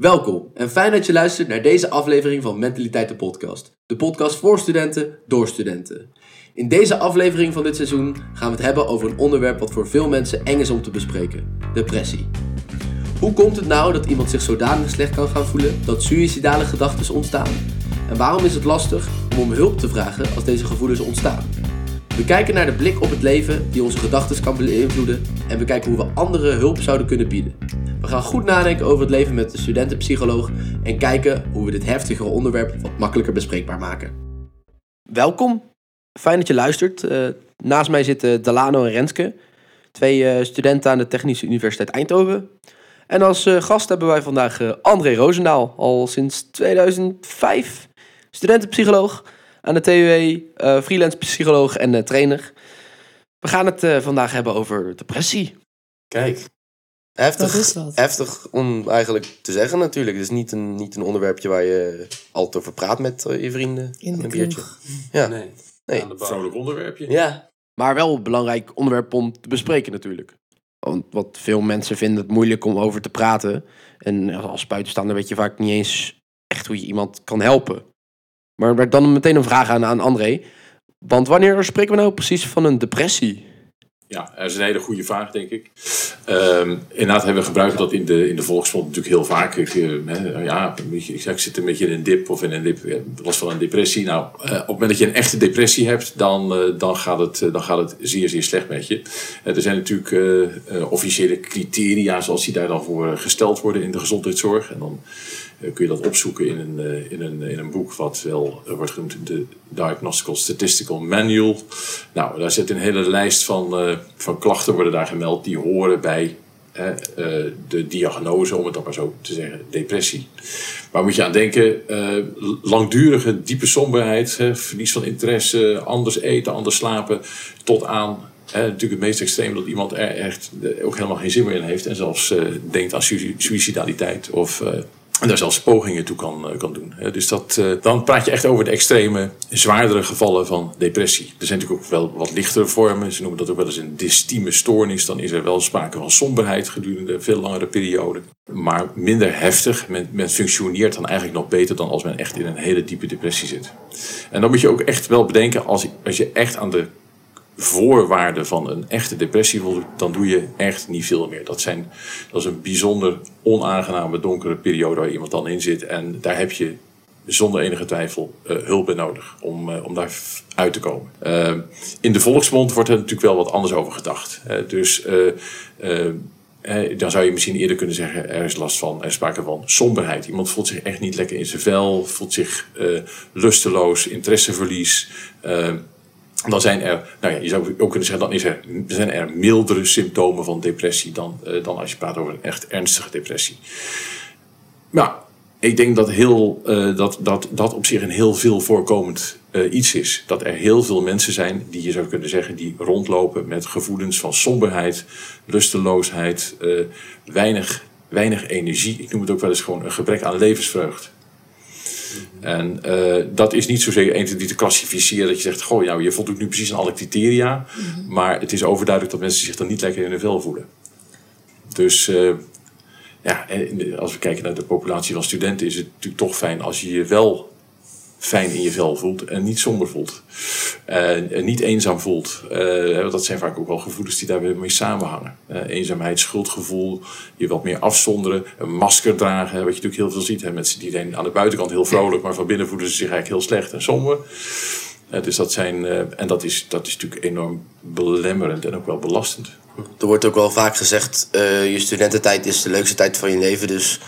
Welkom en fijn dat je luistert naar deze aflevering van Mentaliteit de Podcast. De podcast voor studenten, door studenten. In deze aflevering van dit seizoen gaan we het hebben over een onderwerp wat voor veel mensen eng is om te bespreken: depressie. Hoe komt het nou dat iemand zich zodanig slecht kan gaan voelen dat suïcidale gedachten ontstaan? En waarom is het lastig om om hulp te vragen als deze gevoelens ontstaan? We kijken naar de blik op het leven die onze gedachten kan beïnvloeden en we kijken hoe we anderen hulp zouden kunnen bieden. We gaan goed nadenken over het leven met de studentenpsycholoog en kijken hoe we dit heftigere onderwerp wat makkelijker bespreekbaar maken. Welkom, fijn dat je luistert. Uh, naast mij zitten Delano en Renske, twee uh, studenten aan de Technische Universiteit Eindhoven. En als uh, gast hebben wij vandaag André Roosendaal, al sinds 2005 studentenpsycholoog aan de TUE, uh, freelance psycholoog en uh, trainer. We gaan het uh, vandaag hebben over depressie. Kijk, heftig, heftig om eigenlijk te zeggen natuurlijk. Het is niet een, niet een onderwerpje waar je altijd over praat met je vrienden. In een biertje. Ja. Nee, nee. Een vrolijk onderwerpje. Ja. Maar wel een belangrijk onderwerp om te bespreken natuurlijk. Want wat veel mensen vinden het moeilijk om over te praten. En als buitenstaander weet je vaak niet eens echt hoe je iemand kan helpen. Maar dan meteen een vraag aan, aan André. Want wanneer spreken we nou precies van een depressie? Ja, dat is een hele goede vraag, denk ik. Um, inderdaad hebben we gebruikt dat in de, in de volksmond natuurlijk heel vaak. Ik, uh, ja, ik, zit een beetje in een dip of in een dip, last van een depressie. Nou, uh, op het moment dat je een echte depressie hebt, dan, dan, gaat, het, dan gaat het zeer, zeer slecht met je. er zijn natuurlijk officiële criteria zoals die daar dan voor gesteld worden in de gezondheidszorg. En dan eh, kun je dat opzoeken in een, eh, in een, in een boek wat wel wordt genoemd de Diagnostical Statistical Manual. Nou, daar zit een hele lijst van, eh, van klachten worden daar gemeld die horen bij de diagnose, om het dan maar zo te zeggen, depressie. Waar moet je aan denken? langdurige, diepe somberheid, verlies van interesse, anders eten, anders slapen, tot aan natuurlijk het meest extreem dat iemand er echt ook helemaal geen zin meer in heeft en zelfs denkt aan suicidaliteit of en daar zelfs pogingen toe kan, eh, kan doen. Dus dat, eh, dan praat je echt over de extreme, zwaardere gevallen van depressie. Er zijn natuurlijk ook wel wat lichtere vormen. Ze noemen dat ook wel eens een dystieme stoornis. Dan is er wel sprake van somberheid gedurende een veel langere periode. Maar minder heftig. Men, men functioneert dan eigenlijk nog beter dan als men echt in een hele diepe depressie zit. En dan moet je ook echt wel bedenken, als, als je echt aan de voorwaarden van een echte depressie dan doe je echt niet veel meer. Dat, zijn, dat is een bijzonder onaangename donkere periode waar iemand dan in zit. En daar heb je zonder enige twijfel uh, hulp bij nodig om, uh, om daar uit te komen. Uh, in de volksmond wordt er natuurlijk wel wat anders over gedacht. dus dan zou je misschien eerder kunnen zeggen, er is last van, er is sprake van somberheid. Iemand voelt zich echt niet lekker in zijn vel, voelt zich lusteloos, interesseverlies dan zijn er, nou ja, je zou ook kunnen zeggen, dan is er, zijn er mildere symptomen van depressie dan, uh, dan als je praat over een echt ernstige depressie. Maar ik denk dat, heel, uh, dat, dat dat op zich een heel veel voorkomend uh, iets is. Dat er heel veel mensen zijn die je zou kunnen zeggen, die rondlopen met gevoelens van somberheid, lusteloosheid, weinig, weinig energie. Ik noem het ook wel eens gewoon een gebrek aan levensvreugd. En uh, dat is niet zozeer een die te klassificeren dat je zegt, goh, nou, je voldoet nu precies aan alle criteria. Mhm. Maar het is overduidelijk dat mensen zich dan niet lekker in hun vel voelen. Dus uh, ja, als we kijken naar de populatie van studenten, is het natuurlijk toch fijn als je je wel fijn in je vel voelt en niet somber voelt. en niet eenzaam voelt. Uh, dat zijn vaak ook wel gevoelens die daar weer mee samenhangen. Uh, eenzaamheid, schuldgevoel, je wat meer afzonderen, een masker dragen. Wat je natuurlijk heel veel ziet. Hè, mensen die aan de buitenkant heel vrolijk, maar van binnen voelen ze zich eigenlijk heel slecht en somber. Dus dat zijn, en dat is, dat is natuurlijk enorm belemmerend en ook wel belastend. Er wordt ook wel vaak gezegd, je studententijd is de leukste tijd van je leven, dus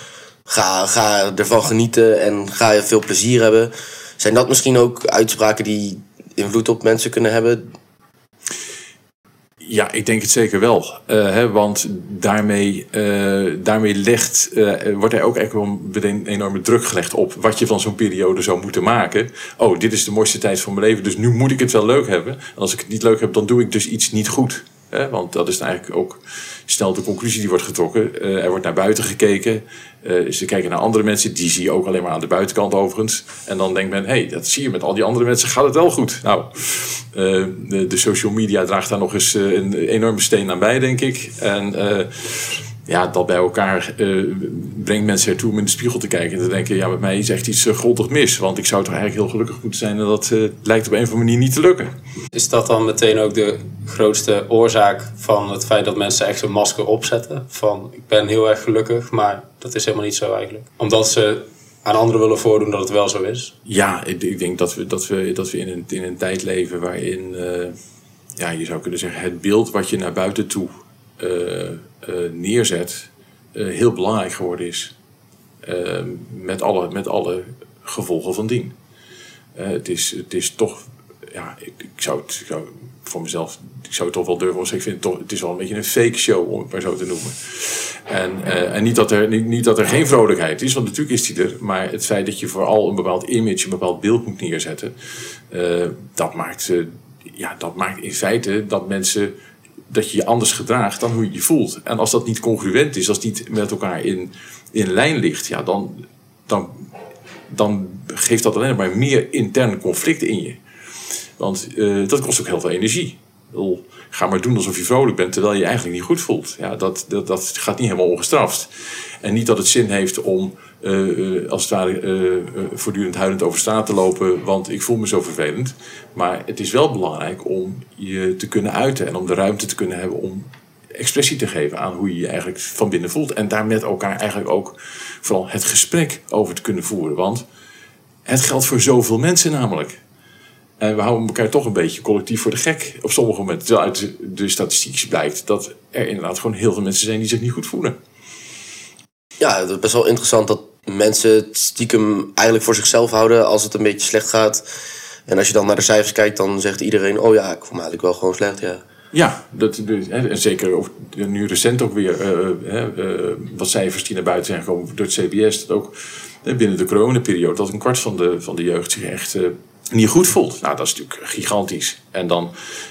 ga, ga ervan genieten en ga je veel plezier hebben. Zijn dat misschien ook uitspraken die invloed op mensen kunnen hebben? Ja, ik denk het zeker wel. Uh, hè, want daarmee, uh, daarmee legt, uh, wordt er ook echt wel een enorme druk gelegd op wat je van zo'n periode zou moeten maken. Oh, dit is de mooiste tijd van mijn leven, dus nu moet ik het wel leuk hebben. En als ik het niet leuk heb, dan doe ik dus iets niet goed. Want dat is eigenlijk ook snel de conclusie die wordt getrokken. er wordt naar buiten gekeken. Ze kijken naar andere mensen, die zie je ook alleen maar aan de buitenkant overigens. En dan denkt men, hé, hey, dat zie je met al die andere mensen, gaat het wel goed. Nou, uh, de, de, social media draagt daar nog eens een enorme steen aan bij, denk ik. En ja, dat bij elkaar eh, brengt mensen ertoe om in de spiegel te kijken. En te denken, ja, met mij is echt iets uh, grondig mis. Want ik zou toch eigenlijk heel gelukkig moeten zijn. En dat uh, lijkt op een of andere manier niet te lukken. Is dat dan meteen ook de grootste oorzaak van het feit dat mensen echt zo'n masker opzetten? Van, ik ben heel erg gelukkig, maar dat is helemaal niet zo eigenlijk. Omdat ze aan anderen willen voordoen dat het wel zo is? Ja, ik, ik denk dat we, dat we, dat we in, een, in een tijd leven waarin... ja, je zou kunnen zeggen, het beeld wat je naar buiten toe neerzet, uh, heel belangrijk geworden is. Uh, met, alle, met alle gevolgen van dien. het, is, het is toch, ja, ik, ik, zou het voor mezelf, ik zou het toch wel durven zeggen, ik vind het toch, het is wel een beetje een fake show, om het maar zo te noemen. En, en niet, dat er, niet, niet, dat er geen vrolijkheid is, want natuurlijk is die er, maar het feit dat je vooral een bepaald image, een bepaald beeld moet neerzetten, dat maakt, ja, dat maakt in feite dat mensen dat je je anders gedraagt dan hoe je je voelt. En als dat niet congruent is, als het niet met elkaar in, in lijn ligt, ja, dan, dan, dan geeft dat alleen maar meer interne conflicten in je. Want uh, dat kost ook heel veel energie. Ga maar doen alsof je vrolijk bent terwijl je je eigenlijk niet goed voelt. Ja, dat, dat, dat gaat niet helemaal ongestraft. En niet dat het zin heeft om uh, als het ware uh, voortdurend huilend over straat te lopen, want ik voel me zo vervelend. Maar het is wel belangrijk om je te kunnen uiten en om de ruimte te kunnen hebben om expressie te geven aan hoe je je eigenlijk van binnen voelt. En daar met elkaar eigenlijk ook vooral het gesprek over te kunnen voeren. Want het geldt voor zoveel mensen namelijk. En we houden elkaar toch een beetje collectief voor de gek op sommige momenten. Terwijl uit de statistiek blijkt dat er inderdaad gewoon heel veel mensen zijn die zich niet goed voelen. Ja, het is best wel interessant dat mensen stiekem eigenlijk voor zichzelf houden als het een beetje slecht gaat. En als je dan naar de cijfers kijkt, dan zegt iedereen: Oh ja, ik voel me eigenlijk wel gewoon slecht. Ja, ja dat, en zeker nu recent ook weer uh, uh, wat cijfers die naar buiten zijn gekomen door het CBS. Dat ook binnen de coronaperiode dat een kwart van de, van de jeugd zich echt niet goed voelt. Nou, dat is natuurlijk gigantisch. En dan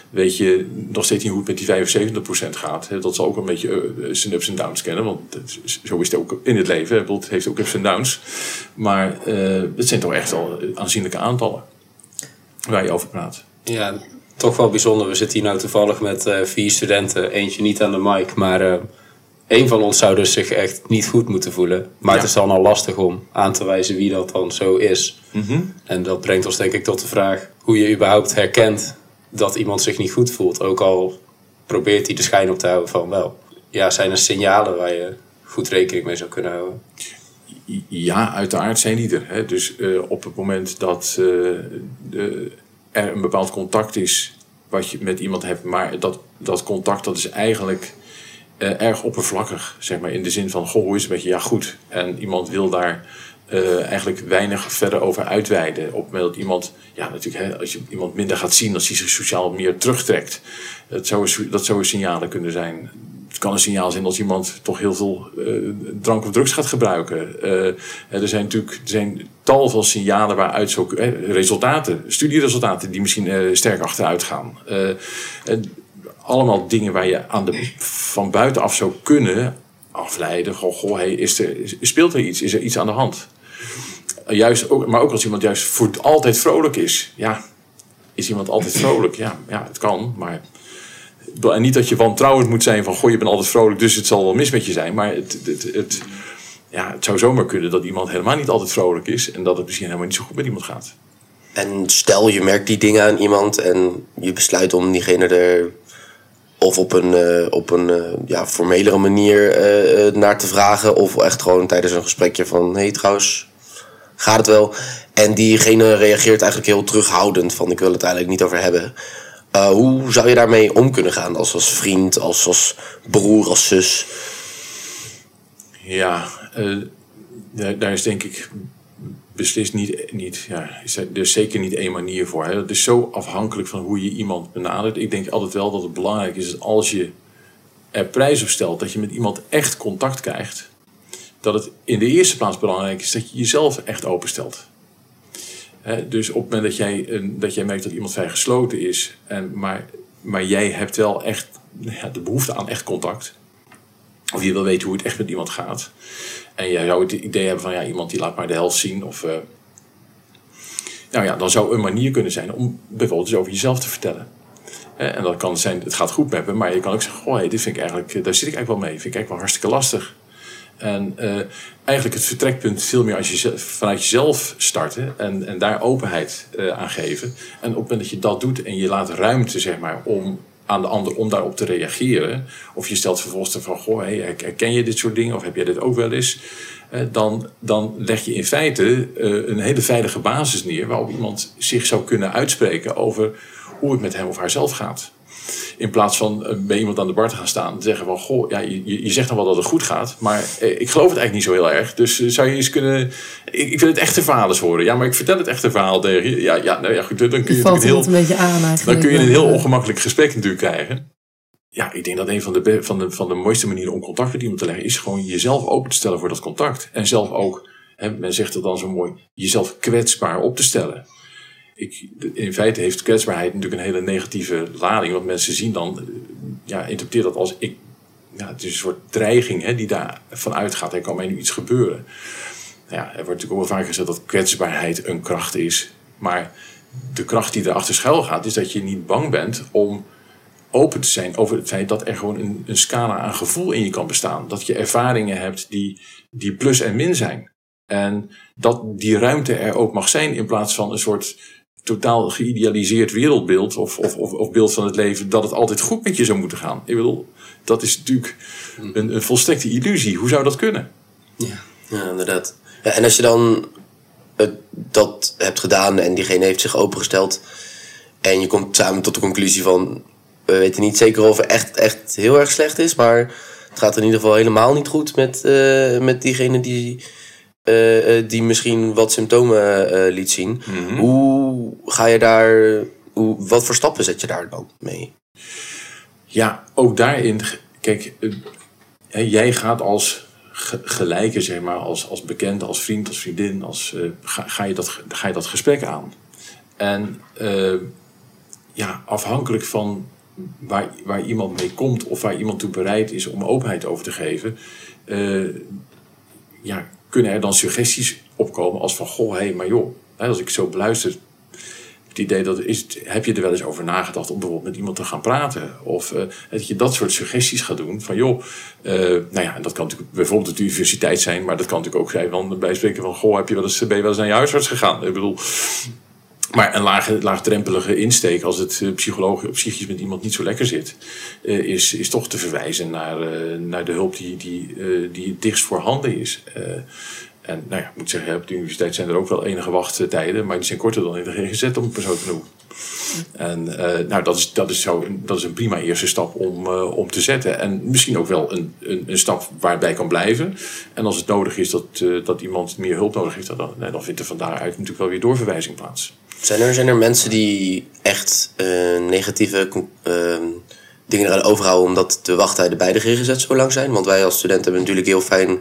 weet je nog steeds niet hoe het met die 75% gaat. Dat zal ook een beetje uh, zijn ups en downs kennen. Want zo is het ook in het leven. Het heeft ook ups en downs. Maar uh, het zijn toch echt al aanzienlijke aantallen waar je over praat. Ja, toch wel bijzonder. We zitten hier nou toevallig met uh, vier studenten. Eentje niet aan de mic, maar een van ons zou dus zich echt niet goed moeten voelen. Maar het is dan al lastig om aan te wijzen wie dat dan zo is. Mhm. En dat brengt ons denk ik tot de vraag hoe je überhaupt herkent dat iemand zich niet goed voelt. Ook al probeert hij de schijn op te houden van wel. Ja, zijn er signalen waar je goed rekening mee zou kunnen houden? Ja, uiteraard zijn die er. Hè. Dus uh, op het moment dat uh, de, er een bepaald contact is wat je met iemand hebt, maar dat, dat contact dat is eigenlijk uh, erg oppervlakkig, zeg maar, in de zin van, goh, hoe is het met je? Ja, goed. En iemand wil daar uh, eigenlijk weinig verder over uitweiden. Op dat iemand, ja, natuurlijk, hè, als je iemand minder gaat zien, als hij zich sociaal meer terugtrekt, dat zou, dat zou signalen kunnen zijn. Het kan een signaal zijn als iemand toch heel veel uh, drank of drugs gaat gebruiken. Er zijn natuurlijk er zijn tal van signalen waaruit zo resultaten, studieresultaten, die misschien sterk achteruit gaan allemaal dingen waar je aan de, van buitenaf zou kunnen afleiden. Goh, goh hey, is er, speelt er iets? Is er iets aan de hand? Juist ook, maar ook als iemand juist voor altijd vrolijk is. Ja, is iemand altijd vrolijk? Ja, ja het kan, maar... En niet dat je wantrouwend moet zijn van... Goh, je bent altijd vrolijk, dus het zal wel mis met je zijn. Maar het, het, het, ja, het zou zomaar kunnen dat iemand helemaal niet altijd vrolijk is... en dat het misschien helemaal niet zo goed met iemand gaat. En stel je merkt die dingen aan iemand en je besluit om diegene er of op een, uh, op een uh, ja, formelere manier uh, naar te vragen. Of echt gewoon tijdens een gesprekje van... Hey, trouwens, gaat het wel? En diegene reageert eigenlijk heel terughoudend van... Ik wil het eigenlijk niet over hebben. hoe zou je daarmee om kunnen gaan? Als, als vriend, als, als broer, als zus? Ja, daar is denk ik beslist niet, niet ja, er is zeker niet één manier voor. Hè. Het is zo afhankelijk van hoe je iemand benadert. Ik denk altijd wel dat het belangrijk is dat als je er prijs op stelt dat je met iemand echt contact krijgt, dat het in de eerste plaats belangrijk is dat je jezelf echt openstelt. He, dus op het moment dat jij, dat jij merkt dat iemand vrij gesloten is, en, maar, maar jij hebt wel echt ja, de behoefte aan echt contact, of je wil weten hoe het echt met iemand gaat, en jij zou het idee hebben van ja, iemand die laat maar de helft zien. Of, uh, nou ja, dan zou een manier kunnen zijn om bijvoorbeeld eens over jezelf te vertellen. En dat kan zijn, het gaat goed met me, maar je kan ook zeggen: Goh, dit vind ik eigenlijk, eh, daar zit ik eigenlijk wel mee. Vind ik eigenlijk wel hartstikke lastig. En eh, eigenlijk het vertrekpunt veel meer als je vanuit jezelf starten en, en daar openheid eh, aan geven. En op het moment dat je dat doet en je laat ruimte zeg maar, om aan de ander om daarop te reageren. Of je stelt vervolgens van, goh, herken je dit soort dingen? Of heb jij dit ook wel eens? Eh, dan, dan leg je in feite eh, een hele veilige basis neer... waarop iemand zich zou kunnen uitspreken over hoe het met hem of haar zelf gaat. In plaats van eh, bij iemand aan de bar te gaan staan en zeggen van... Goh, ja, je, je zegt dan wel dat het goed gaat, maar eh, ik geloof het eigenlijk niet zo heel erg. Dus eh, zou je eens kunnen... Ik, ik wil het echte verhaal eens horen. Ja, maar ik vertel het echte verhaal tegen je. Ja, ja, nou ja, goed, dan kun je natuurlijk er een heel... beetje aan eigenlijk. Dan kun je een heel ongemakkelijk gesprek natuurlijk krijgen. Ja, ik denk dat een van de, van de, van de mooiste manieren om contact met iemand te leggen... is gewoon jezelf open te stellen voor dat contact. En zelf ook, hè, men zegt het dan zo mooi... jezelf kwetsbaar op te stellen. Ik, in feite heeft kwetsbaarheid natuurlijk een hele negatieve lading. Want mensen zien dan, ja, interpreteer dat als ik... Ja, het is een soort dreiging hè, die daarvan uitgaat. Er kan mij nu iets gebeuren. Nou Ja, er wordt natuurlijk ook wel vaak gezegd dat kwetsbaarheid een kracht is. Maar de kracht die erachter schuil gaat, is dat je niet bang bent om open te zijn over het feit dat er gewoon een, een scala aan gevoel in je kan bestaan. Dat je ervaringen hebt die, die plus en min zijn. En dat die ruimte er ook mag zijn in plaats van een soort totaal geïdealiseerd wereldbeeld of, of, of, of beeld van het leven dat het altijd goed met je zou moeten gaan. Ik bedoel, dat is natuurlijk een, een volstrekte illusie. Hoe zou dat kunnen? Ja, inderdaad. Ja, en als je dan dat hebt gedaan en diegene heeft zich opengesteld en je komt samen tot de conclusie van we weten niet zeker of het echt, echt heel erg slecht is, maar het gaat in ieder geval helemaal niet goed met, eh, met diegene die, die misschien wat symptomen eh, liet zien. Hoe ga je daar, hoe, wat voor stappen zet je daar dan mee? Ja, ook daarin, kijk, eh, jij gaat als ge- gelijke, zeg maar, als, als bekende, als vriend, als vriendin, als, eh, ga, ga, je dat, ga je dat gesprek aan. En eh, ja, afhankelijk van waar, waar iemand mee komt of waar iemand toe bereid is om openheid over te geven, eh, ja, kunnen er dan suggesties opkomen als van, goh, hé, hey, maar joh, als ik zo beluister, het idee dat is, heb je er wel eens over nagedacht om bijvoorbeeld met iemand te gaan praten? Of eh, dat je dat soort suggesties gaat doen van joh, eh, nou ja, dat kan natuurlijk bijvoorbeeld de universiteit zijn, maar dat kan natuurlijk ook zijn van bij spreken van goh, heb je wel eens, ben je wel eens naar je huisarts gegaan? Ik bedoel, maar een laagdrempelige insteek als het eh, psychologisch, psychisch met iemand niet zo lekker zit, eh, is, is toch te verwijzen naar, eh, naar de hulp die, die, eh, die het dichtst voorhanden is. En nou ja, ik moet zeggen, op de universiteit zijn er ook wel enige wachttijden, maar die zijn korter dan in de GGZ om maar zo te noemen. En nou, dat is, dat, is zo, een- dat is een prima eerste stap om, om te zetten. En misschien ook wel een, een, een stap waar het bij kan blijven. En als het nodig is dat, dat iemand meer hulp nodig heeft, dan, dan vindt er van daaruit natuurlijk wel weer doorverwijzing plaats. Zijn er, zijn er mensen die echt eh, negatieve ehm, dingen eraan overhouden omdat de wachttijden bij de GGZ zo lang zijn? Want wij als studenten hebben natuurlijk heel fijn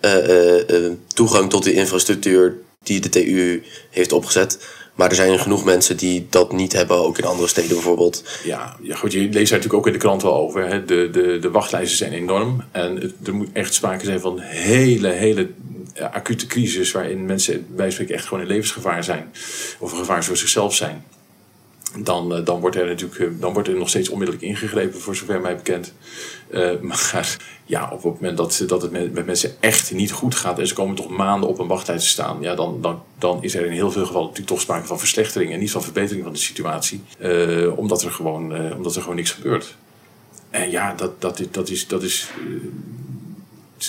eh, eh, toegang tot de infrastructuur die de TU heeft opgezet. Maar er zijn genoeg mensen die dat niet hebben, ook in andere steden bijvoorbeeld. Ja, goed, je leest daar natuurlijk ook in de krant wel over. Hè. De, de, de wachtlijsten zijn enorm. En het, er moet echt sprake zijn van hele, hele acute crisis... waarin mensen bij spreken echt gewoon in levensgevaar zijn. Of een gevaar voor zichzelf zijn. Dan, eh, dan, wordt er natuurlijk, eh, dan wordt er nog steeds onmiddellijk ingegrepen, voor zover mij bekend. Eh, maar ja, op het moment dat, dat het met, met mensen echt niet goed gaat... en ze komen toch maanden op een wachttijd te staan... Ja, dan, dan, dan is er in heel veel gevallen natuurlijk toch sprake van verslechtering... en niet van verbetering van de situatie. Eh, omdat, er gewoon, eh, omdat er gewoon niks gebeurt. En ja, dat, dat, is- dat is... Dat is eh,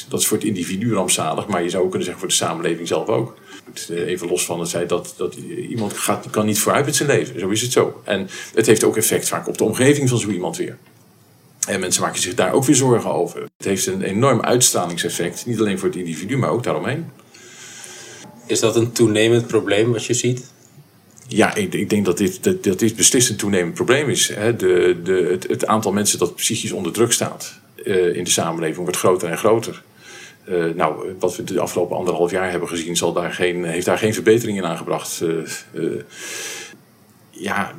dat is voor het individu rampzalig, maar je zou ook kunnen zeggen voor de samenleving zelf ook. Eh, Even los van het feit dat, dat iemand gaat, kan niet vooruit met zijn leven. Zo is het zo. En het heeft ook effect vaak op de omgeving van zo iemand weer. En mensen maken zich daar ook weer zorgen over. Het heeft een enorm uitstralingseffect, niet alleen voor het individu, maar ook daaromheen. Is dat een toenemend probleem wat je ziet? Ja, ik, ik denk dat dit, dat, dat dit beslist een toenemend probleem is. Hè. De, de, het, het aantal mensen dat psychisch onder druk staat eh, in de samenleving wordt groter en groter. Eh, nou, wat we de afgelopen anderhalf jaar hebben gezien, zal daar geen, heeft daar geen verbetering in aangebracht. Eh, eh, ja,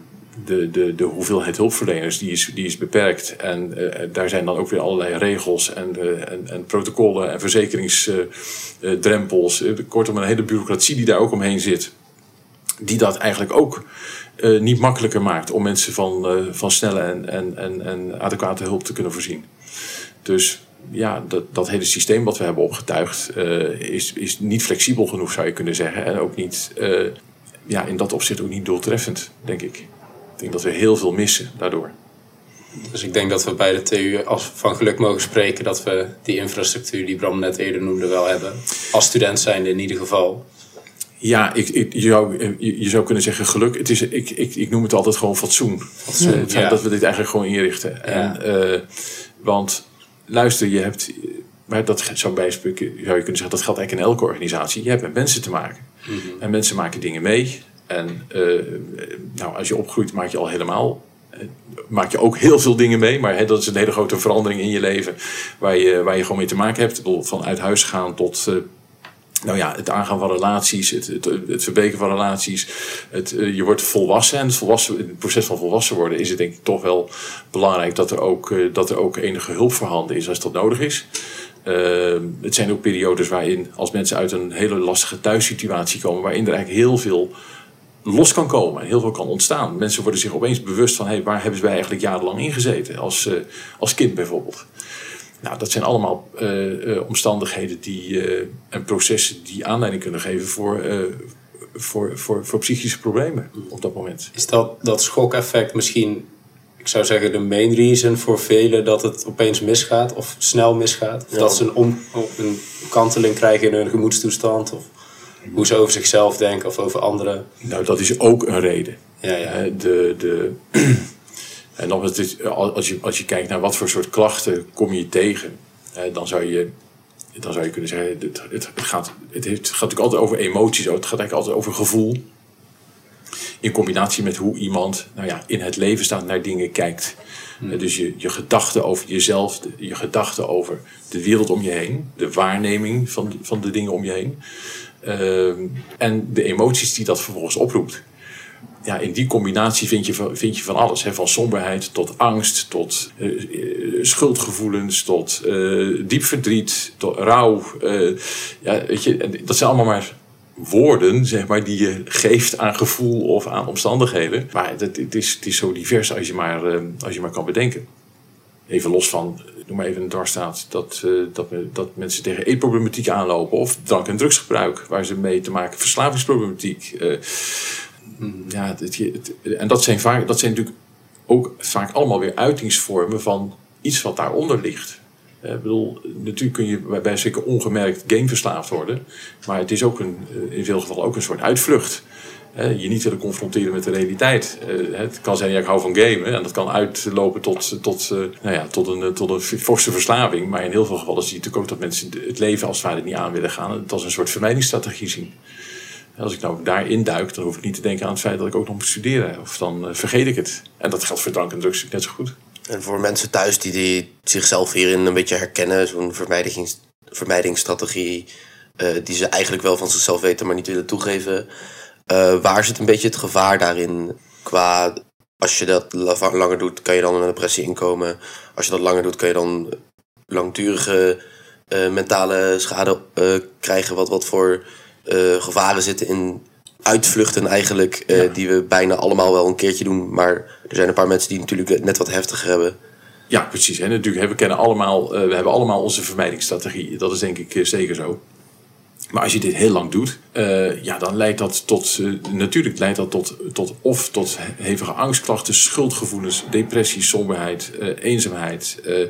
de, de, de hoeveelheid hulpverleners die is, die is beperkt. En eh, daar zijn dan ook weer allerlei regels en, eh, en, en protocollen en verzekeringsdrempels. kortom, een hele bureaucratie die daar ook omheen zit. die dat eigenlijk ook eh, niet makkelijker maakt om mensen van, eh, van snelle en, en, en, en adequate hulp te kunnen voorzien. Dus ja, dat, dat hele systeem wat we hebben opgetuigd eh, is, is niet flexibel genoeg, zou je kunnen zeggen. En ook niet, eh, ja, in dat opzicht ook niet doeltreffend, denk ik. Ik denk dat we heel veel missen daardoor. Dus ik denk dat we bij de TU als van geluk mogen spreken dat we die infrastructuur die Bram net eerder noemde wel hebben. Als student zijnde in ieder geval. Ja, ik, ik, je, zou, je, je zou kunnen zeggen geluk. Het is, ik, ik, ik noem het altijd gewoon fatsoen. Fatsoen, Eh, ja. Dat we dit eigenlijk gewoon inrichten. En, eh, want luister, je hebt... Maar dat zou bijspreken, zou je kunnen zeggen, dat geldt eigenlijk in elke organisatie. Je hebt met mensen te maken. En mensen maken dingen mee. En eh, nou, als je opgroeit, maak je al helemaal. eh, Maak je ook heel veel dingen mee, maar hè, dat is een hele grote verandering in je leven. Waar je, waar je gewoon mee te maken hebt. Van uit huis gaan tot eh, nou ja, het aangaan van relaties, het, het, het van relaties. Het, eh, je wordt volwassen en het, het proces van volwassen worden is het denk ik toch wel belangrijk dat er ook, eh, dat er ook enige hulp voorhanden is als dat nodig is. Eh, het zijn ook periodes waarin, als mensen uit een hele lastige thuissituatie komen, waarin er eigenlijk heel veel los kan komen en heel veel kan ontstaan. Mensen worden zich opeens bewust van hey, waar hebben wij eigenlijk jarenlang ingezeten, als, als kind bijvoorbeeld. Nou, dat zijn allemaal eh, eh, omstandigheden die, eh, en processen die aanleiding kunnen geven voor, voor, voor, voor psychische problemen op dat moment. Is dat, dat schokeffect misschien, ik zou zeggen, de main reason voor velen dat het opeens misgaat of snel misgaat? Of Ja. dat ze een, om, een kanteling krijgen in hun gemoedstoestand? Of hoe ze over zichzelf denken of over anderen? Nou, dat is ook een reden. Ja, ja. De, de, en nog, het is, als, je, als je kijkt naar wat voor soort klachten kom je tegen, dan, zou je, dan zou je kunnen zeggen, het, het, gaat, het, heeft, het gaat natuurlijk altijd over emoties, het gaat eigenlijk altijd over gevoel. In combinatie met hoe iemand nou ja, in het leven staat naar dingen kijkt. Eh, Dus je, je gedachten over jezelf, je gedachten over de wereld om je heen, de waarneming van, van de dingen om je heen. Ehm, en de emoties die dat vervolgens oproept ja, in die combinatie vind je, vind je van alles. Hè? Van somberheid tot angst, tot eh, eh, schuldgevoelens, tot eh, diep verdriet, tot rouw. ja, weet je, dat zijn allemaal maar woorden zeg maar, die je geeft aan gevoel of aan omstandigheden. Maar het, het, is, is zo divers als je, maar, als je maar kan bedenken. Even los van, noem maar even een dwarsstaat, dat, dat, dat mensen tegen eetproblematiek aanlopen of drank- en drugsgebruik, waar ze mee te maken, verslavingsproblematiek. Eh, ja, en dat zijn, vaak, dat zijn natuurlijk ook vaak allemaal weer uitingsvormen van iets wat daaronder ligt. Eh, Ik bedoel, natuurlijk kun je bij- bij zeker ongemerkt gameverslaafd worden, maar het is ook een, eh, in veel gevallen ook een soort uitvlucht. Eh, je niet willen confronteren met de realiteit. Het kan zijn, ja, ik hou van gamen. En dat kan uitlopen tot, tot, nou ja, tot, een, tot een forse verslaving. Maar in heel veel gevallen zie je natuurlijk ook dat mensen het leven als het niet aan willen gaan. Het als een soort vermijdingsstrategie zien. Als ik nou daarin duik, dan hoef ik niet te denken aan het feit dat ik ook nog moet studeren. Of dan eh, vergeet ik het. En dat geldt voor drank en drugs net zo goed. En voor mensen thuis die, die zichzelf hierin een beetje herkennen, zo'n vermijdings, vermijdingsstrategie, eh, die ze eigenlijk wel van zichzelf weten, maar niet willen toegeven. eh, waar zit een beetje het gevaar daarin? Qua, als je dat la- langer doet, kan je dan een depressie inkomen. Als je dat langer doet, kan je dan langdurige mentale schade krijgen. Wat, wat voor gevaren zitten in uitvluchten eigenlijk, eh, die we bijna allemaal wel een keertje doen. Maar er zijn een paar mensen die natuurlijk het net wat heftiger hebben. Ja, precies. En natuurlijk, we, kennen allemaal, eh, we hebben allemaal onze vermijdingsstrategie. Dat is denk ik eh, zeker zo. Maar als je dit heel lang doet, eh, ja, dan leidt dat tot, eh, natuurlijk leidt dat tot, tot of tot hevige angstklachten, schuldgevoelens, depressie, somberheid, eh, eenzaamheid. eh,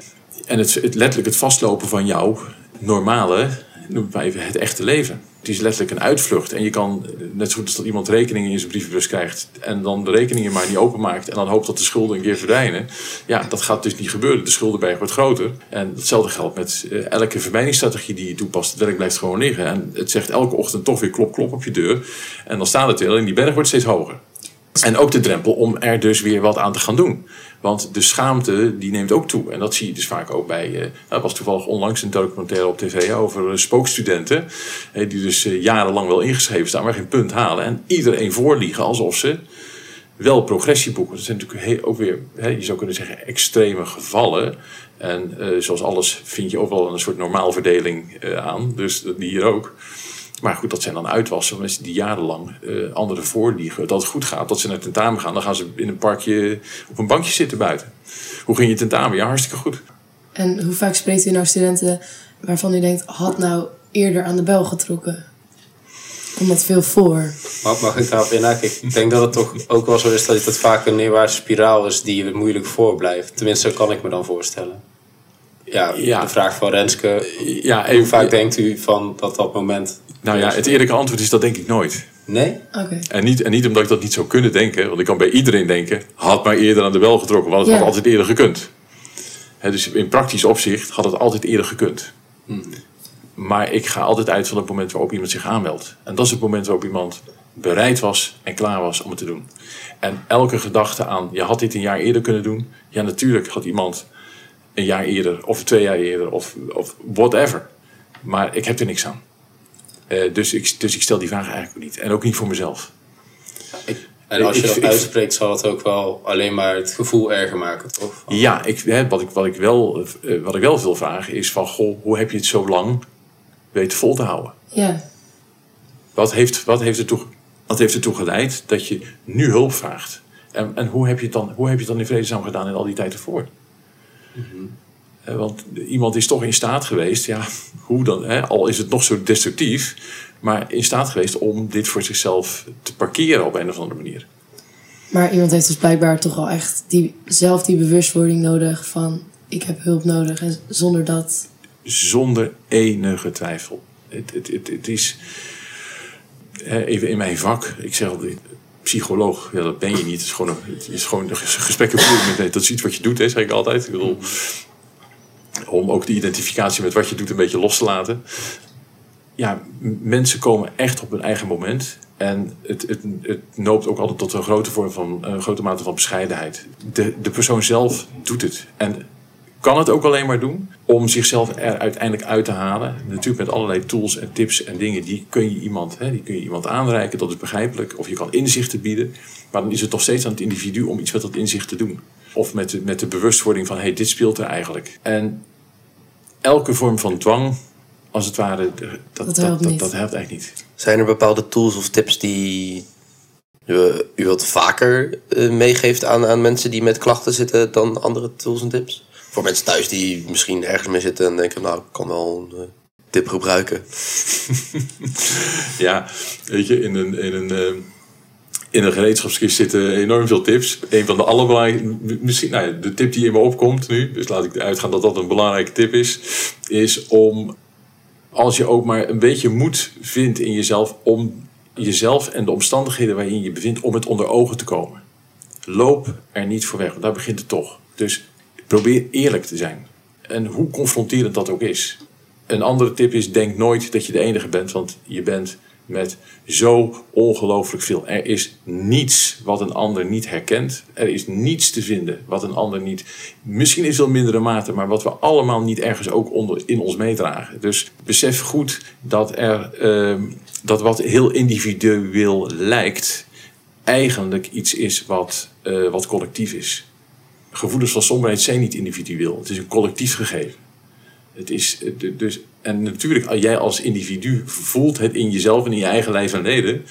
en het, het letterlijk het vastlopen van jouw normale, noem het maar even, het echte leven. Het is letterlijk een uitvlucht. En je kan, eh, net zo goed als dat iemand rekeningen in zijn brievenbus krijgt. en dan de rekeningen maar niet openmaakt. en dan hoopt dat de schulden een keer verdwijnen. Ja, dat gaat dus niet gebeuren. De schuldenberg wordt groter. En hetzelfde geldt met eh, elke vermijdingsstrategie die je toepast. Het werk blijft gewoon liggen. En het zegt elke ochtend toch weer klop, klop op je deur. En dan staat het weer. En die berg wordt steeds hoger. En ook de drempel om er dus weer wat aan te gaan doen. Want de schaamte die neemt ook toe. En dat zie je dus vaak ook bij. eh, nou, er was toevallig onlangs een documentaire op tv over eh, spookstudenten. eh, die dus jarenlang wel ingeschreven staan, maar geen punt halen. En iedereen voorliegen alsof ze wel progressie boeken. Dat zijn natuurlijk ook weer, hè, je zou kunnen zeggen, extreme gevallen. En zoals alles vind je ook wel een soort normaalverdeling aan. Dus die hier ook. Maar goed, dat zijn dan uitwassen. Mensen die jarenlang eh anderen voorliegen dat het goed gaat. Dat ze naar tentamen gaan. Dan gaan ze in een parkje op een bankje zitten buiten. Hoe ging je tentamen? Ja, hartstikke goed. En hoe vaak spreekt u nou studenten waarvan u denkt, had nou eerder aan de bel getrokken? Komt dat veel voor? Mag, mag ik daarop inhaken? Ik denk dat het toch ook wel zo is dat het vaak een neerwaartse spiraal is die je moeilijk voorblijft. Tenminste, zo kan ik me dan voorstellen. Ja, Ja. de vraag van Renske. Ja, Hoe vaak ja, denkt u van dat dat moment... Nou ja, het eerlijke antwoord is dat denk ik nooit. Nee? Oké. En niet, en niet omdat ik dat niet zou kunnen denken. Want ik kan bij iedereen denken, had maar eerder aan de bel getrokken. Want het Ja. had altijd eerder gekund. Hè, dus in praktisch opzicht had het altijd eerder gekund. Maar ik ga altijd uit van het moment waarop iemand zich aanmeldt. En dat is het moment waarop iemand bereid was en klaar was om het te doen. En elke gedachte aan, je had dit een jaar eerder kunnen doen. Ja, natuurlijk had iemand een jaar eerder of twee jaar eerder of, of whatever. Maar ik heb er niks aan. Eh, dus, ik, dus ik stel die vraag eigenlijk niet. En ook niet voor mezelf. En als je Ik- dat ik- uitspreekt, zal het ook wel alleen maar het gevoel erger maken, toch? Ja, ik, hè, wat, ik, wat, ik wel, eh, wat ik wel veel vraag is van... Goh, hoe heb je het zo lang weten vol te houden? Ja. Wat heeft, wat heeft, ertoe, wat heeft ertoe geleid dat je nu hulp vraagt? En, en hoe, heb je het dan, hoe heb je het dan in vredesnaam gedaan in al die tijd ervoor? Eh, Want iemand is toch in staat geweest, ja, hoe dan, hè, al is het nog zo destructief, maar in staat geweest om dit voor zichzelf te parkeren op een of andere manier. Maar iemand heeft dus blijkbaar toch wel echt die, zelf die bewustwording nodig van ik heb hulp nodig. En zonder dat. Zonder enige twijfel. Het, het, het, het is. Even in mijn vak, ik zeg altijd. Psycholoog, ja, dat ben je niet. Het is gewoon, een, het is gewoon gesprekken voeren met. Dat is iets wat je doet, hè, zeg ik altijd. Ik bedoel, om ook de identificatie met wat je doet een beetje los te laten. Ja, mensen komen echt op hun eigen moment. En het, het, het noopt ook altijd tot een grote vorm van een grote mate van bescheidenheid. De, de persoon zelf doet het. En kan het ook alleen maar doen om zichzelf er uiteindelijk uit te halen. Natuurlijk met allerlei tools en tips en dingen die kun je iemand, hè, die kun je iemand aanreiken, dat is begrijpelijk. Of je kan inzichten bieden, maar dan is het toch steeds aan het individu om iets met dat inzicht te doen. Of met de, met de bewustwording van, hé, hey, dit speelt er eigenlijk. En elke vorm van dwang, als het ware, dat, dat, helpt dat, helpt eigenlijk niet. Zijn er bepaalde tools of tips die u, u wat vaker eh, meegeeft aan, aan mensen die met klachten zitten dan andere tools en tips? Voor mensen thuis die misschien ergens mee zitten en denken, nou, ik kan wel een eh, tip gebruiken. Ja, weet je, in een, in een, eh, in een gereedschapskist zitten enorm veel tips. Een van de allerbelangrijkste, misschien, nou de tip die in me opkomt nu, dus laat ik uitgaan dat dat een belangrijke tip is, is om, als je ook maar een beetje moed vindt in jezelf, om jezelf en de omstandigheden waarin je je bevindt, om het onder ogen te komen. Loop er niet voor weg, want daar begint het toch. Dus probeer eerlijk te zijn. En hoe confronterend dat ook is. Een andere tip is: denk nooit dat je de enige bent, want je bent met zo ongelooflijk veel. Er is niets wat een ander niet herkent. Er is niets te vinden wat een ander niet. Misschien in veel mindere mate, maar wat we allemaal niet ergens ook onder, in ons meedragen. Dus besef goed dat er ehm, dat wat heel individueel lijkt, eigenlijk iets is wat, eh, wat collectief is. Gevoelens van somberheid zijn niet individueel. Het is een collectief gegeven. Het is, eh, dus, en natuurlijk, jij als individu voelt het in jezelf en in je eigen lijf en leden.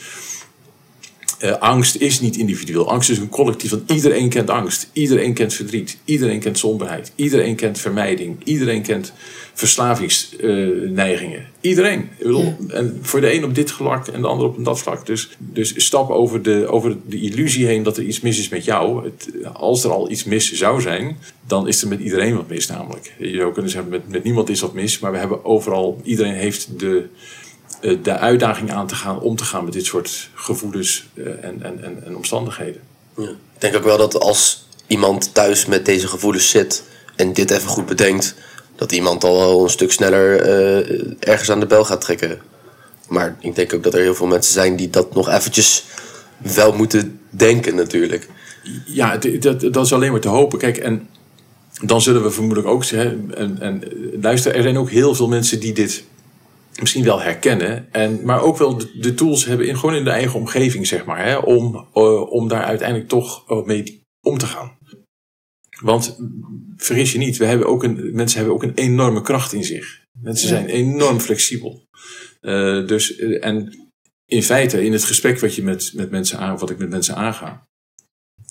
Eh, angst is niet individueel. Angst is een collectief. Want iedereen kent angst. Iedereen kent verdriet. Iedereen kent somberheid. Iedereen kent vermijding. Iedereen kent verslavingsneigingen. iedereen. En voor de een op dit vlak en de ander op dat vlak. Dus, dus stap over de, over de illusie heen dat er iets mis is met jou. Het, als er al iets mis zou zijn, dan is er met iedereen wat mis namelijk. Je zou kunnen zeggen, met, met niemand is wat mis. Maar we hebben overal, iedereen heeft de, de uitdaging aan te gaan om te gaan met dit soort gevoelens eh, en, en, en, en omstandigheden. Ja. Ik denk ook wel dat als iemand thuis met deze gevoelens zit en dit even goed bedenkt, dat iemand al wel een stuk sneller eh, ergens aan de bel gaat trekken. Maar ik denk ook dat er heel veel mensen zijn die dat nog eventjes wel moeten denken natuurlijk. Ja, dat, dat is alleen maar te hopen. Kijk, en dan zullen we vermoedelijk ook zeggen. En, en eh, luister, er zijn ook heel veel mensen die dit misschien wel herkennen. En, maar ook wel de, de tools hebben in, gewoon in de eigen omgeving, zeg maar. Hè, om, eh, om daar uiteindelijk toch ook mee om te gaan. Want vergis je niet, we hebben ook een, mensen hebben ook een enorme kracht in zich. Mensen Ja. zijn enorm flexibel. Eh, dus, eh, en in feite, in het gesprek wat, je met, met mensen aan, wat ik met mensen aanga,